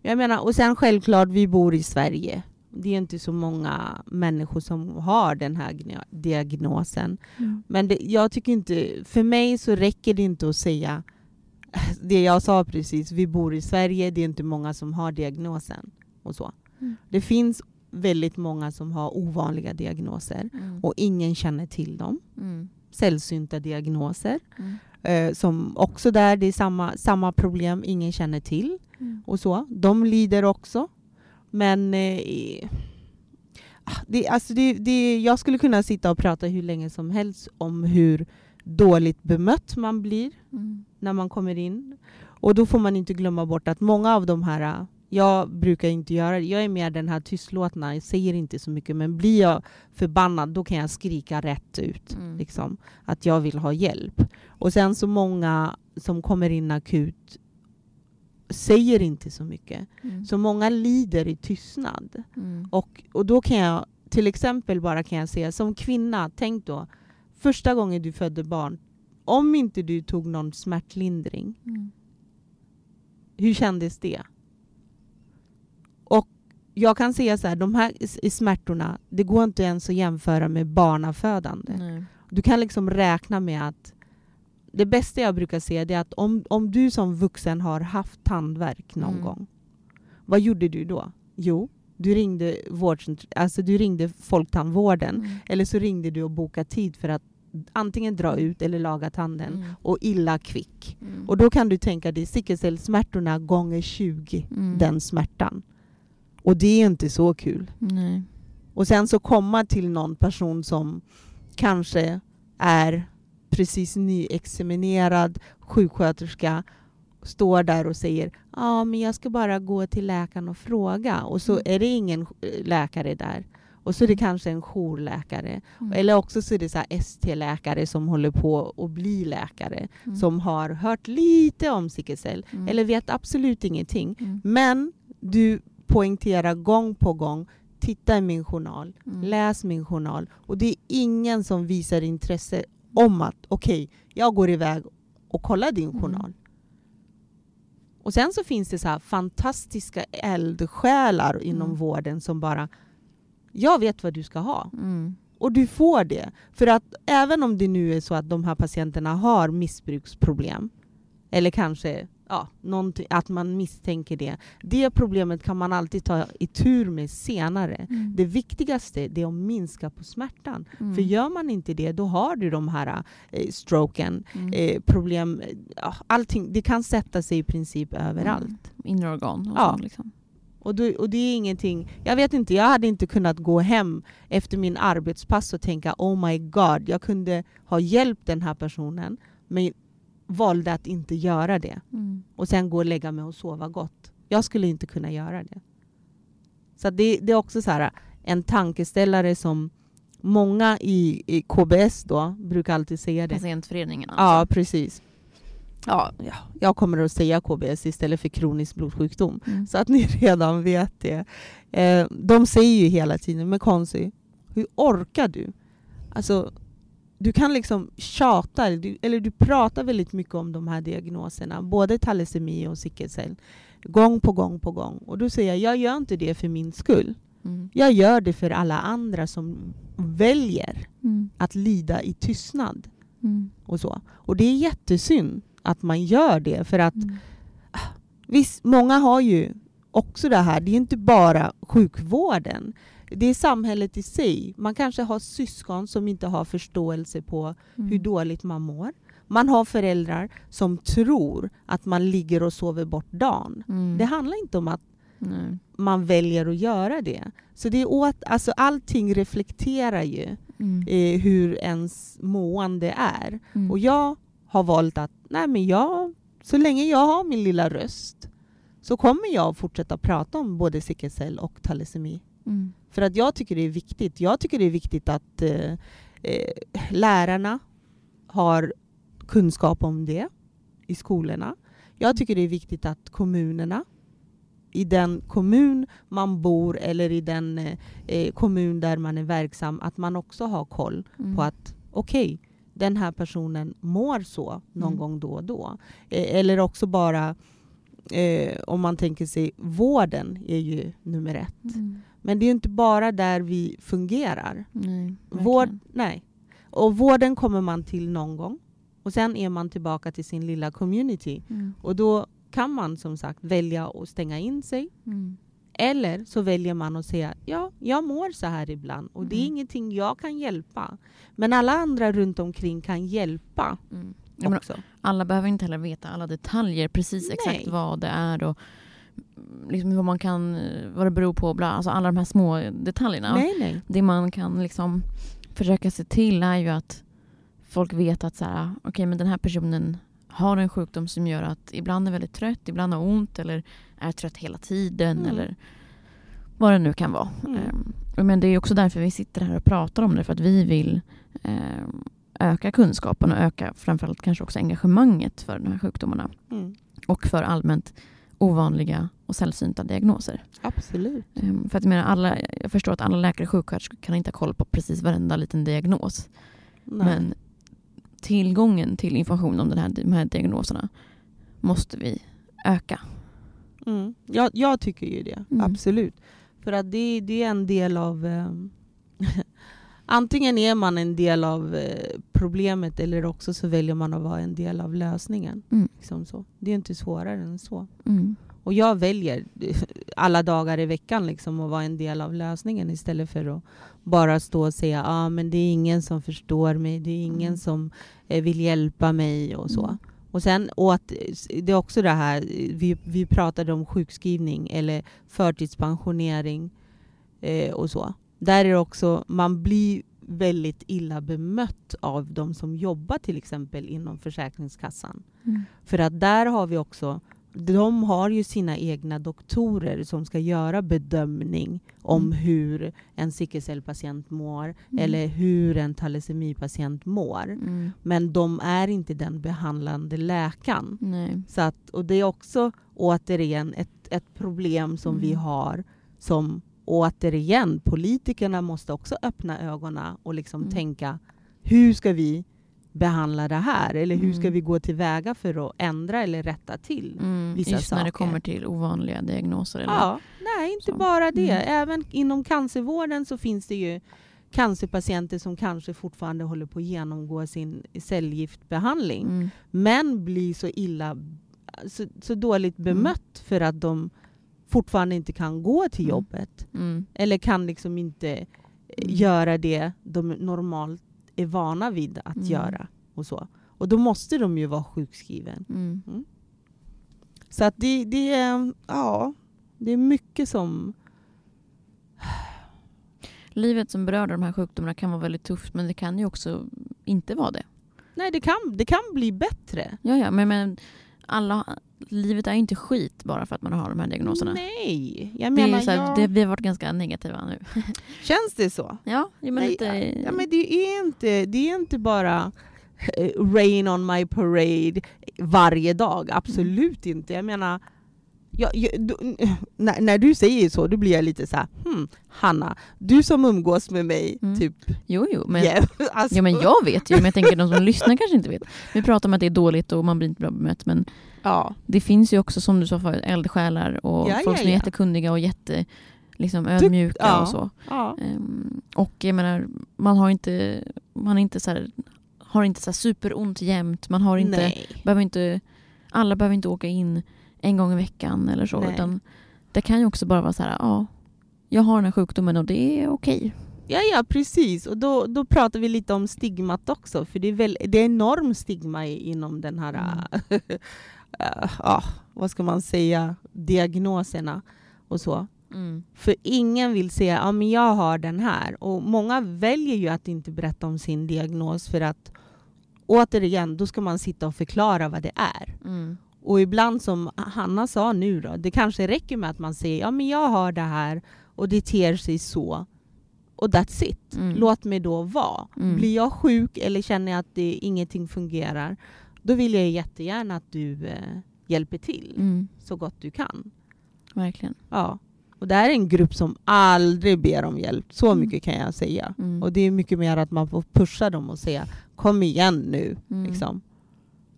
Jag menar, och sen självklart, vi bor i Sverige. Det är inte så många människor som har den här diagnosen. Men det, jag tycker inte, för mig så räcker det inte att säga det jag sa precis, vi bor i Sverige, det är inte många som har diagnosen. Och så. Mm. Det finns väldigt många som har ovanliga diagnoser Mm. och ingen känner till dem. Mm. Sällsynta diagnoser Mm. Eh, som också där, det är samma, samma problem, ingen känner till. Mm. och så. De lider också. Men eh, ah, det, alltså det, det, jag skulle kunna sitta och prata hur länge som helst om hur dåligt bemött man blir Mm. när man kommer in. Och då får man inte glömma bort att många av de här, jag brukar inte göra det, jag är mer den här tystlåtna, jag säger inte så mycket, men blir jag förbannad då kan jag skrika rätt ut. Mm. Liksom, att jag vill ha hjälp. Och sen så många som kommer in akut säger inte så mycket. Mm. Så många lider i tystnad. Mm. Och, och då kan jag till exempel bara kan jag säga som kvinna, tänk då första gången du födde barn, om inte du tog någon smärtlindring, Mm. hur kändes det? Jag kan säga så här, de här smärtorna, det går inte ens att jämföra med barnafödande. Nej. Du kan liksom räkna med att det bästa jag brukar säga är att om, om du som vuxen har haft tandvärk någon Mm. gång, vad gjorde du då? Jo, du ringde, alltså du ringde folktandvården Mm. eller så ringde du och bokade tid för att antingen dra ut eller laga tanden Mm. och illa kvick. Mm. Och då kan du tänka dig sickelcellssmärtorna gånger 20 Mm. den smärtan. Och det är inte så kul. Nej. Och sen så komma till någon person som kanske är precis nyexaminerad sjuksköterska står där och säger ja ah, men jag ska bara gå till läkaren och fråga och så Mm. är det ingen eh, läkare där. Och så är det kanske en jourläkare. Mm. Eller också så är det så ST-läkare som håller på att bli läkare Mm. som har hört lite om sicklecell Mm. eller vet absolut ingenting. Mm. Men du poängterar gång på gång, titta i min journal, Mm. läs min journal. Och det är ingen som visar intresse om att okej, jag går iväg och kollar din Mm. journal. Och sen så finns det så här fantastiska eldsjälar inom Mm. vården som bara, jag vet vad du ska ha. Mm. Och du får det. För att även om det nu är så att de här patienterna har missbruksproblem, eller kanske ja, att man misstänker det. Det problemet kan man alltid ta i tur med senare. Mm. Det viktigaste det är att minska på smärtan. Mm. För gör man inte det, då har du de här eh, stroken, Mm. eh, problem, eh, allting. Det kan sätta sig i princip överallt. Mm. Inre organ och Ja. så, liksom. Och, då, och det är ingenting, jag vet inte, jag hade inte kunnat gå hem efter min arbetspass och tänka oh my god, jag kunde ha hjälpt den här personen men valde att inte göra det. Mm. Och sen gå och lägga mig och sova gott. Jag skulle inte kunna göra det. Så det, det är också så här, en tankeställare som många i, i KBS då brukar alltid säga det. Patientföreningen Ja, alltså. precis. Ja, ja, jag kommer att säga KBS istället för kronisk blodsjukdom. Mm. Så att ni redan vet det. Eh, de säger ju hela tiden, men Konsi, hur orkar du? Alltså, du kan liksom tjata, eller du, eller du pratar väldigt mycket om de här diagnoserna, både talasemi och sickelcell, gång på gång på gång. Och då säger jag, jag gör inte det för min skull. Mm. Jag gör det för alla andra som väljer Mm. att lida i tystnad. Mm. Och, så. och det är jättesynd att man gör det, för att Mm. Visst, många har ju också det här. Det är inte bara sjukvården. Det är samhället i sig. Man kanske har syskon som inte har förståelse på Mm. hur dåligt man mår. Man har föräldrar som tror att man ligger och sover bort dagen. Mm. Det handlar inte om att Nej. man väljer att göra det. Så det är åt, alltså allting reflekterar ju Mm. eh, hur ens mående är. Mm. Och jag har valt att nej men jag, så länge jag har min lilla röst så kommer jag fortsätta prata om både sickelcell och talasemi. Mm. För att jag tycker det är viktigt. Jag tycker det är viktigt att eh, eh, lärarna har kunskap om det i skolorna. Jag tycker det är viktigt att kommunerna i den kommun man bor eller i den eh, eh, kommun där man är verksam, att man också har koll Mm. på att okej, den här personen mår så någon Mm. gång då och då. Eh, eller också bara eh, om man tänker sig vården är ju nummer ett. Mm. Men det är inte bara där vi fungerar. Nej, Vård, nej. Och vården kommer man till någon gång. Och sen är man tillbaka till sin lilla community. Mm. Och då kan man som sagt välja att stänga in sig. Mm. Eller så väljer man att säga ja, jag mår så här ibland och det är Mm. ingenting jag kan hjälpa. Men alla andra runt omkring kan hjälpa Mm. Ja, alla behöver inte heller veta alla detaljer, precis exakt Nej. vad det är och mm, liksom vad man kan, vad det beror på, bla, alltså alla de här små detaljerna. Nej, nej. Det man kan liksom försöka se till är ju att folk vet att så här, okej, men den här personen har en sjukdom som gör att ibland är väldigt trött, ibland har ont eller är trött hela tiden Mm. eller vad det nu kan vara. Mm. Ehm, men det är också därför vi sitter här och pratar om det, för att vi vill ehm, öka kunskapen och öka framförallt kanske också engagemanget för de här sjukdomarna Mm. och för allmänt ovanliga och sällsynta diagnoser. Absolut. Ehm, För att jag, menar, alla, jag förstår att alla läkare och sjuksköterskor kan inte ha koll på precis varenda liten diagnos. Nej. Men tillgången till information om den här, de här diagnoserna måste vi öka. Mm. Jag, jag tycker ju det, Mm. absolut. För att det, det är en del av... antingen är man en del av eh, problemet eller också så väljer man att vara en del av lösningen. Mm. Liksom så. Det är inte svårare än så. Mm. Och jag väljer alla dagar i veckan liksom att vara en del av lösningen istället för att bara stå och säga ah, men det är ingen som förstår mig, det är ingen Mm. som eh, vill hjälpa mig och så. Mm. Och sen och att det är också det här, vi, vi pratade om sjukskrivning eller förtidspensionering eh, och så. Där är det också, man blir väldigt illa bemött av de som jobbar till exempel inom Försäkringskassan. Mm. För att där har vi också, de har ju sina egna doktorer som ska göra bedömning om Mm. hur en sickelcellpatient mår Mm. eller hur en talasemipatient mår. Mm. Men de är inte den behandlande läkaren. Nej. Så att, och det är också återigen ett, ett problem som vi Mm. har som återigen, politikerna måste också öppna ögonen och liksom Mm. tänka hur ska vi behandla det här? Eller hur ska Mm. vi gå tillväga för att ändra eller rätta till? Mm. Vissa Just när det saker. kommer till ovanliga diagnoser. Eller? Ja, nej, inte Så. bara det. Mm. Även inom cancervården så finns det ju cancerpatienter som kanske fortfarande håller på att genomgå sin cellgiftbehandling Mm. men blir så illa, så, så dåligt bemött för att de fortfarande inte kan gå till Mm. jobbet. Mm. Eller kan liksom inte eh, Mm. göra det de normalt är vana vid att Mm. göra. Och så. Och då måste de ju vara sjukskriven. Så att det, det, är, ja, det är mycket som... Livet som berör de här sjukdomarna kan vara väldigt tufft men det kan ju också inte vara det. Nej, det kan, det kan bli bättre. Ja, ja, men, men alla, livet är inte skit bara för att man har de här diagnoserna. Nej, jag det är menar... så här, jag, det, vi har varit ganska negativa nu. Känns det så? Ja, ja, men Nej, lite... Ja, men det är inte, det är inte bara eh, rain on my parade varje dag. Absolut Mm. inte. Jag menar, jag, jag, du, när, när du säger så, då blir jag lite så här, hmm, Hanna, du som umgås med mig, Mm. typ Jo, jo, men, jäm- alltså, ja, men jag vet ju, men jag tänker de som lyssnar kanske inte vet. Vi pratar om att det är dåligt och man blir inte bra bemött, men ja. det finns ju också, som du sa förut, eldsjälar och Ja, folk ja, som är ja. jättekunniga och jätte liksom, ödmjuka ja. och så. Ja. Ehm, och jag menar, man har inte, man är inte så här, har inte så superont jämt. Man har inte, Nej. behöver inte, alla behöver inte åka in en gång i veckan eller så. Nej. Utan det kan ju också bara vara så här, ja, jag har den här sjukdomen och det är okej. Ja, ja, precis. Och då, då pratar vi lite om stigmat också. För det är, väl, det är enorm stigma inom den här, Mm. ja, vad ska man säga, diagnoserna och så. För ingen vill säga ja, men jag har den här. Och många väljer ju att inte berätta om sin diagnos för att återigen, då ska man sitta och förklara vad det är. Mm. Och ibland som Hanna sa nu då, det kanske räcker med att man säger ja men jag har det här och det ter sig så. Och that's it. Mm. Låt mig då vara. Mm. Blir jag sjuk eller känner jag att det, ingenting fungerar, då vill jag jättegärna att du eh, hjälper till Mm. så gott du kan. Verkligen. Ja. Och det här är en grupp som aldrig ber om hjälp. Så Mm. mycket kan jag säga. Mm. Och det är mycket mer att man får pusha dem och säga kom igen nu. Mm. Liksom.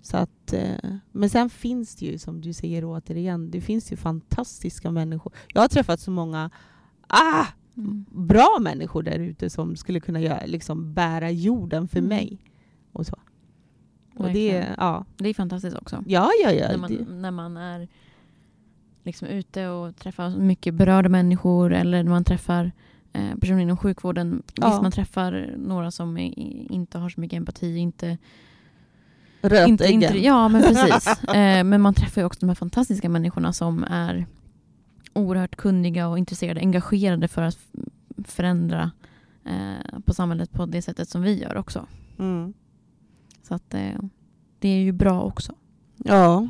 Så att, eh, men sen finns det ju, som du säger återigen, det finns ju fantastiska människor. Jag har träffat så många ah, Mm. bra människor där ute som skulle kunna göra, liksom, bära jorden för Mm. mig. Och så. Och det, ja. Det är fantastiskt också. Ja, ja, ja. när, man, när man är liksom ute och träffar mycket berörda människor eller när man träffar eh, personer inom sjukvården. Ja. Visst, man träffar några som är, inte har så mycket empati. Inte, rötäggen. inte, inte, ja, men precis. eh, men man träffar ju också de här fantastiska människorna som är oerhört kunniga och intresserade, engagerade för att förändra eh, på samhället på det sättet som vi gör också. Mm. Så att eh, det är ju bra också. Ja,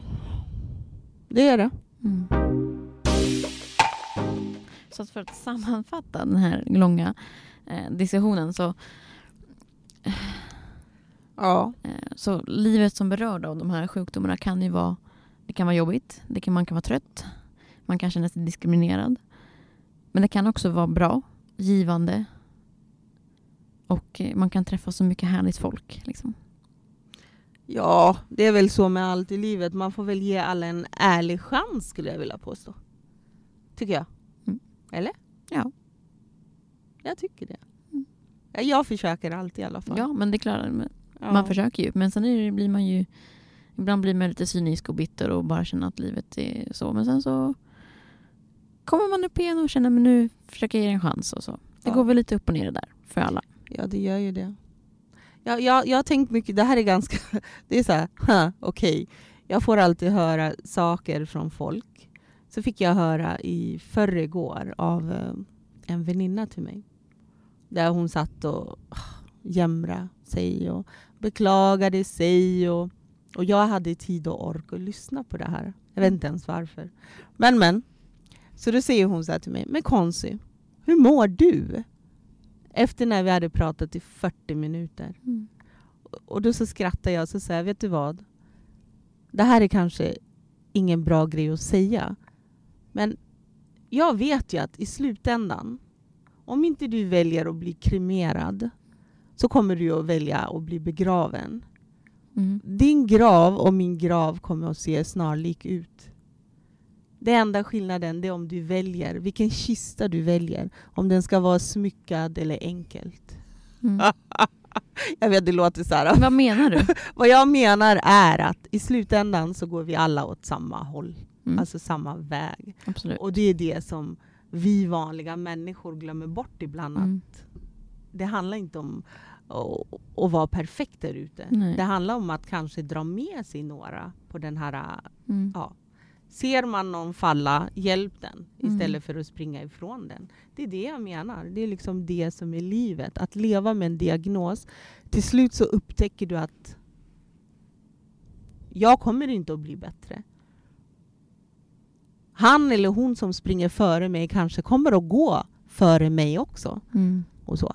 det är det. Mm. Så att för att sammanfatta den här långa eh, diskussionen så, Ja. eh, så livet som berörd av de här sjukdomarna kan ju vara det kan vara jobbigt, det kan, man kan vara trött, man kan känna sig diskriminerad. Men det kan också vara bra, givande och eh, man kan träffa så mycket härligt folk. Liksom. ja, det är väl så med allt i livet. Man får väl ge alla en ärlig chans skulle jag vilja påstå. Tycker jag. Mm. Eller? Ja. Jag tycker det. Mm. Ja, Jag försöker alltid i alla fall. Ja, men det är klart, Ja. man försöker ju. Men sen är det, blir man ju Ibland blir man lite cynisk och bitter och bara känner att livet är så. Men sen så kommer man upp igen och känner att nu försöker jag ge en chans. och så. Det Ja. går väl lite upp och ner det där för alla. Ja, det gör ju det. Jag, jag, jag har tänkt mycket, det här är ganska, det är så här, "Huh, okej. Jag får alltid höra saker från folk. Så fick jag höra i förrgår av eh, en väninna till mig. Där hon satt och ah, jämrade sig och beklagade sig. Och, och jag hade tid och ork att lyssna på det här. Jag vet inte ens varför. Men men. Så då säger hon så här till mig, men Konsi, hur mår du? Efter när vi hade pratat i 40 minuter. Och då så skrattar jag och så säger vet du vad? Det här är kanske ingen bra grej att säga. Men jag vet ju att i slutändan, om inte du väljer att bli kremerad så kommer du att välja att bli begraven. Mm. Din grav och min grav kommer att se snarlik ut. Det enda skillnaden är om du väljer, vilken kista du väljer. Om den ska vara smyckad eller enkelt. Mm. Jag vet, det låter så här. Vad menar du? Vad jag menar är att i slutändan så går vi alla åt samma håll. Mm. Alltså samma väg. Absolut. Och det är det som vi vanliga människor glömmer bort ibland. att Mm. Det handlar inte om att, att vara perfekt där ute. Det handlar om att kanske dra med sig några på den här... Mm. Ja. Ser man någon falla, hjälp den Mm. istället för att springa ifrån den. Det är det jag menar. Det är liksom det som är livet. Att leva med en diagnos. Till slut så upptäcker du att jag kommer inte att bli bättre. Han eller hon som springer före mig kanske kommer att gå före mig också. Mm. Och så.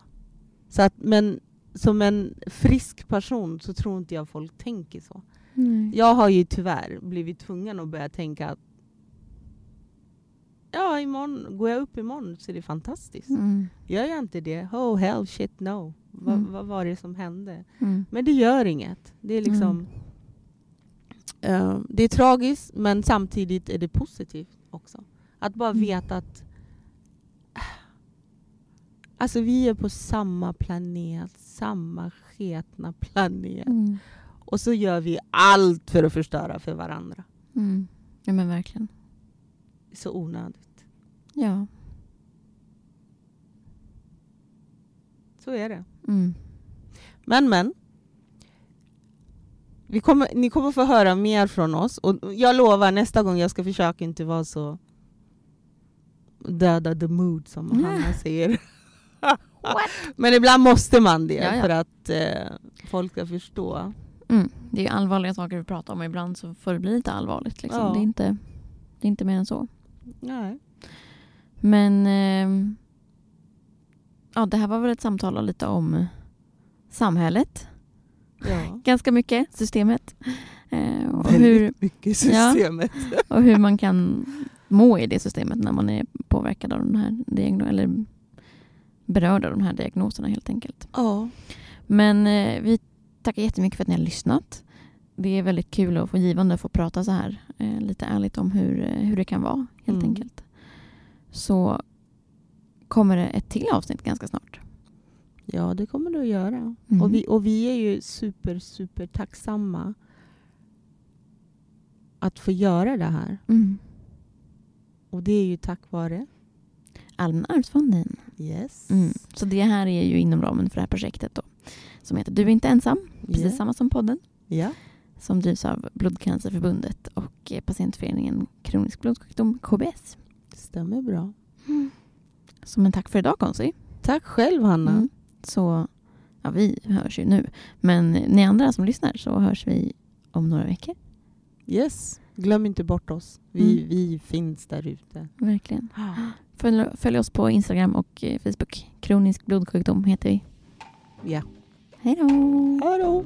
Så att, men som en frisk person så tror inte jag folk tänker så. Nej. Jag har ju tyvärr blivit tvungen att börja tänka att ja, imorgon, går jag upp imorgon så är det fantastiskt. Mm. Gör jag inte det, oh hell shit no. Va, Mm. Vad var det som hände? Mm. Men det gör inget. Det är liksom eh, Det är tragiskt men samtidigt är det positivt också. Att bara Mm. veta att Alltså vi är på samma planet, samma sketna planet. Mm. Och så gör vi allt för att förstöra för varandra. Mm. Ja men verkligen. Så onödigt. Ja. Så är det. Mm. Men men. Vi kommer, ni kommer få höra mer från oss. Och jag lovar nästa gång jag ska försöka inte vara så döda the mood som. Hanna säger. Men ibland måste man det Ja, ja. för att eh, folk ska förstå. Mm. Det är allvarliga saker vi pratar om ibland så får det bli lite allvarligt. Liksom. Ja. Det, är inte, det är inte mer än så. Nej. Men ehm, ja, det här var väl ett samtal lite om samhället. Ja. Ganska mycket, systemet. Eh, och, Väldigt hur, mycket systemet. och hur man kan må i det systemet när man är påverkad av den här diagno- eller berörd av de här diagnoserna helt enkelt. Ja. Men eh, vi tackar jättemycket för att ni har lyssnat. Det är väldigt kul och få givande att få prata så här eh, lite ärligt om hur, eh, hur det kan vara helt Mm. enkelt. Så kommer det ett till avsnitt ganska snart. ja, det kommer du att göra. Mm. Och, vi, och vi är ju super, super tacksamma att få göra det här. Mm. Och det är ju tack vare... Allmänna arvsfonden. Yes. Mm. Så det här är ju inom ramen för det här projektet då. Som heter Du är inte ensam. Precis Ja. samma som podden. Ja. Som drivs av Blodcancerförbundet och eh, patientföreningen Kronisk blodsjukdom, KBS. Stämmer bra. Som en tack för idag Konsi. Tack själv Hanna. Mm. Så, ja vi hörs ju nu. Men ni andra som lyssnar så hörs vi om några veckor. Yes. Glöm inte bort oss. Vi, Mm. vi finns där ute. Verkligen. Följ, följ oss på Instagram och eh, Facebook. Kronisk blodsjukdom heter vi. Ja. Hej då! Hej då!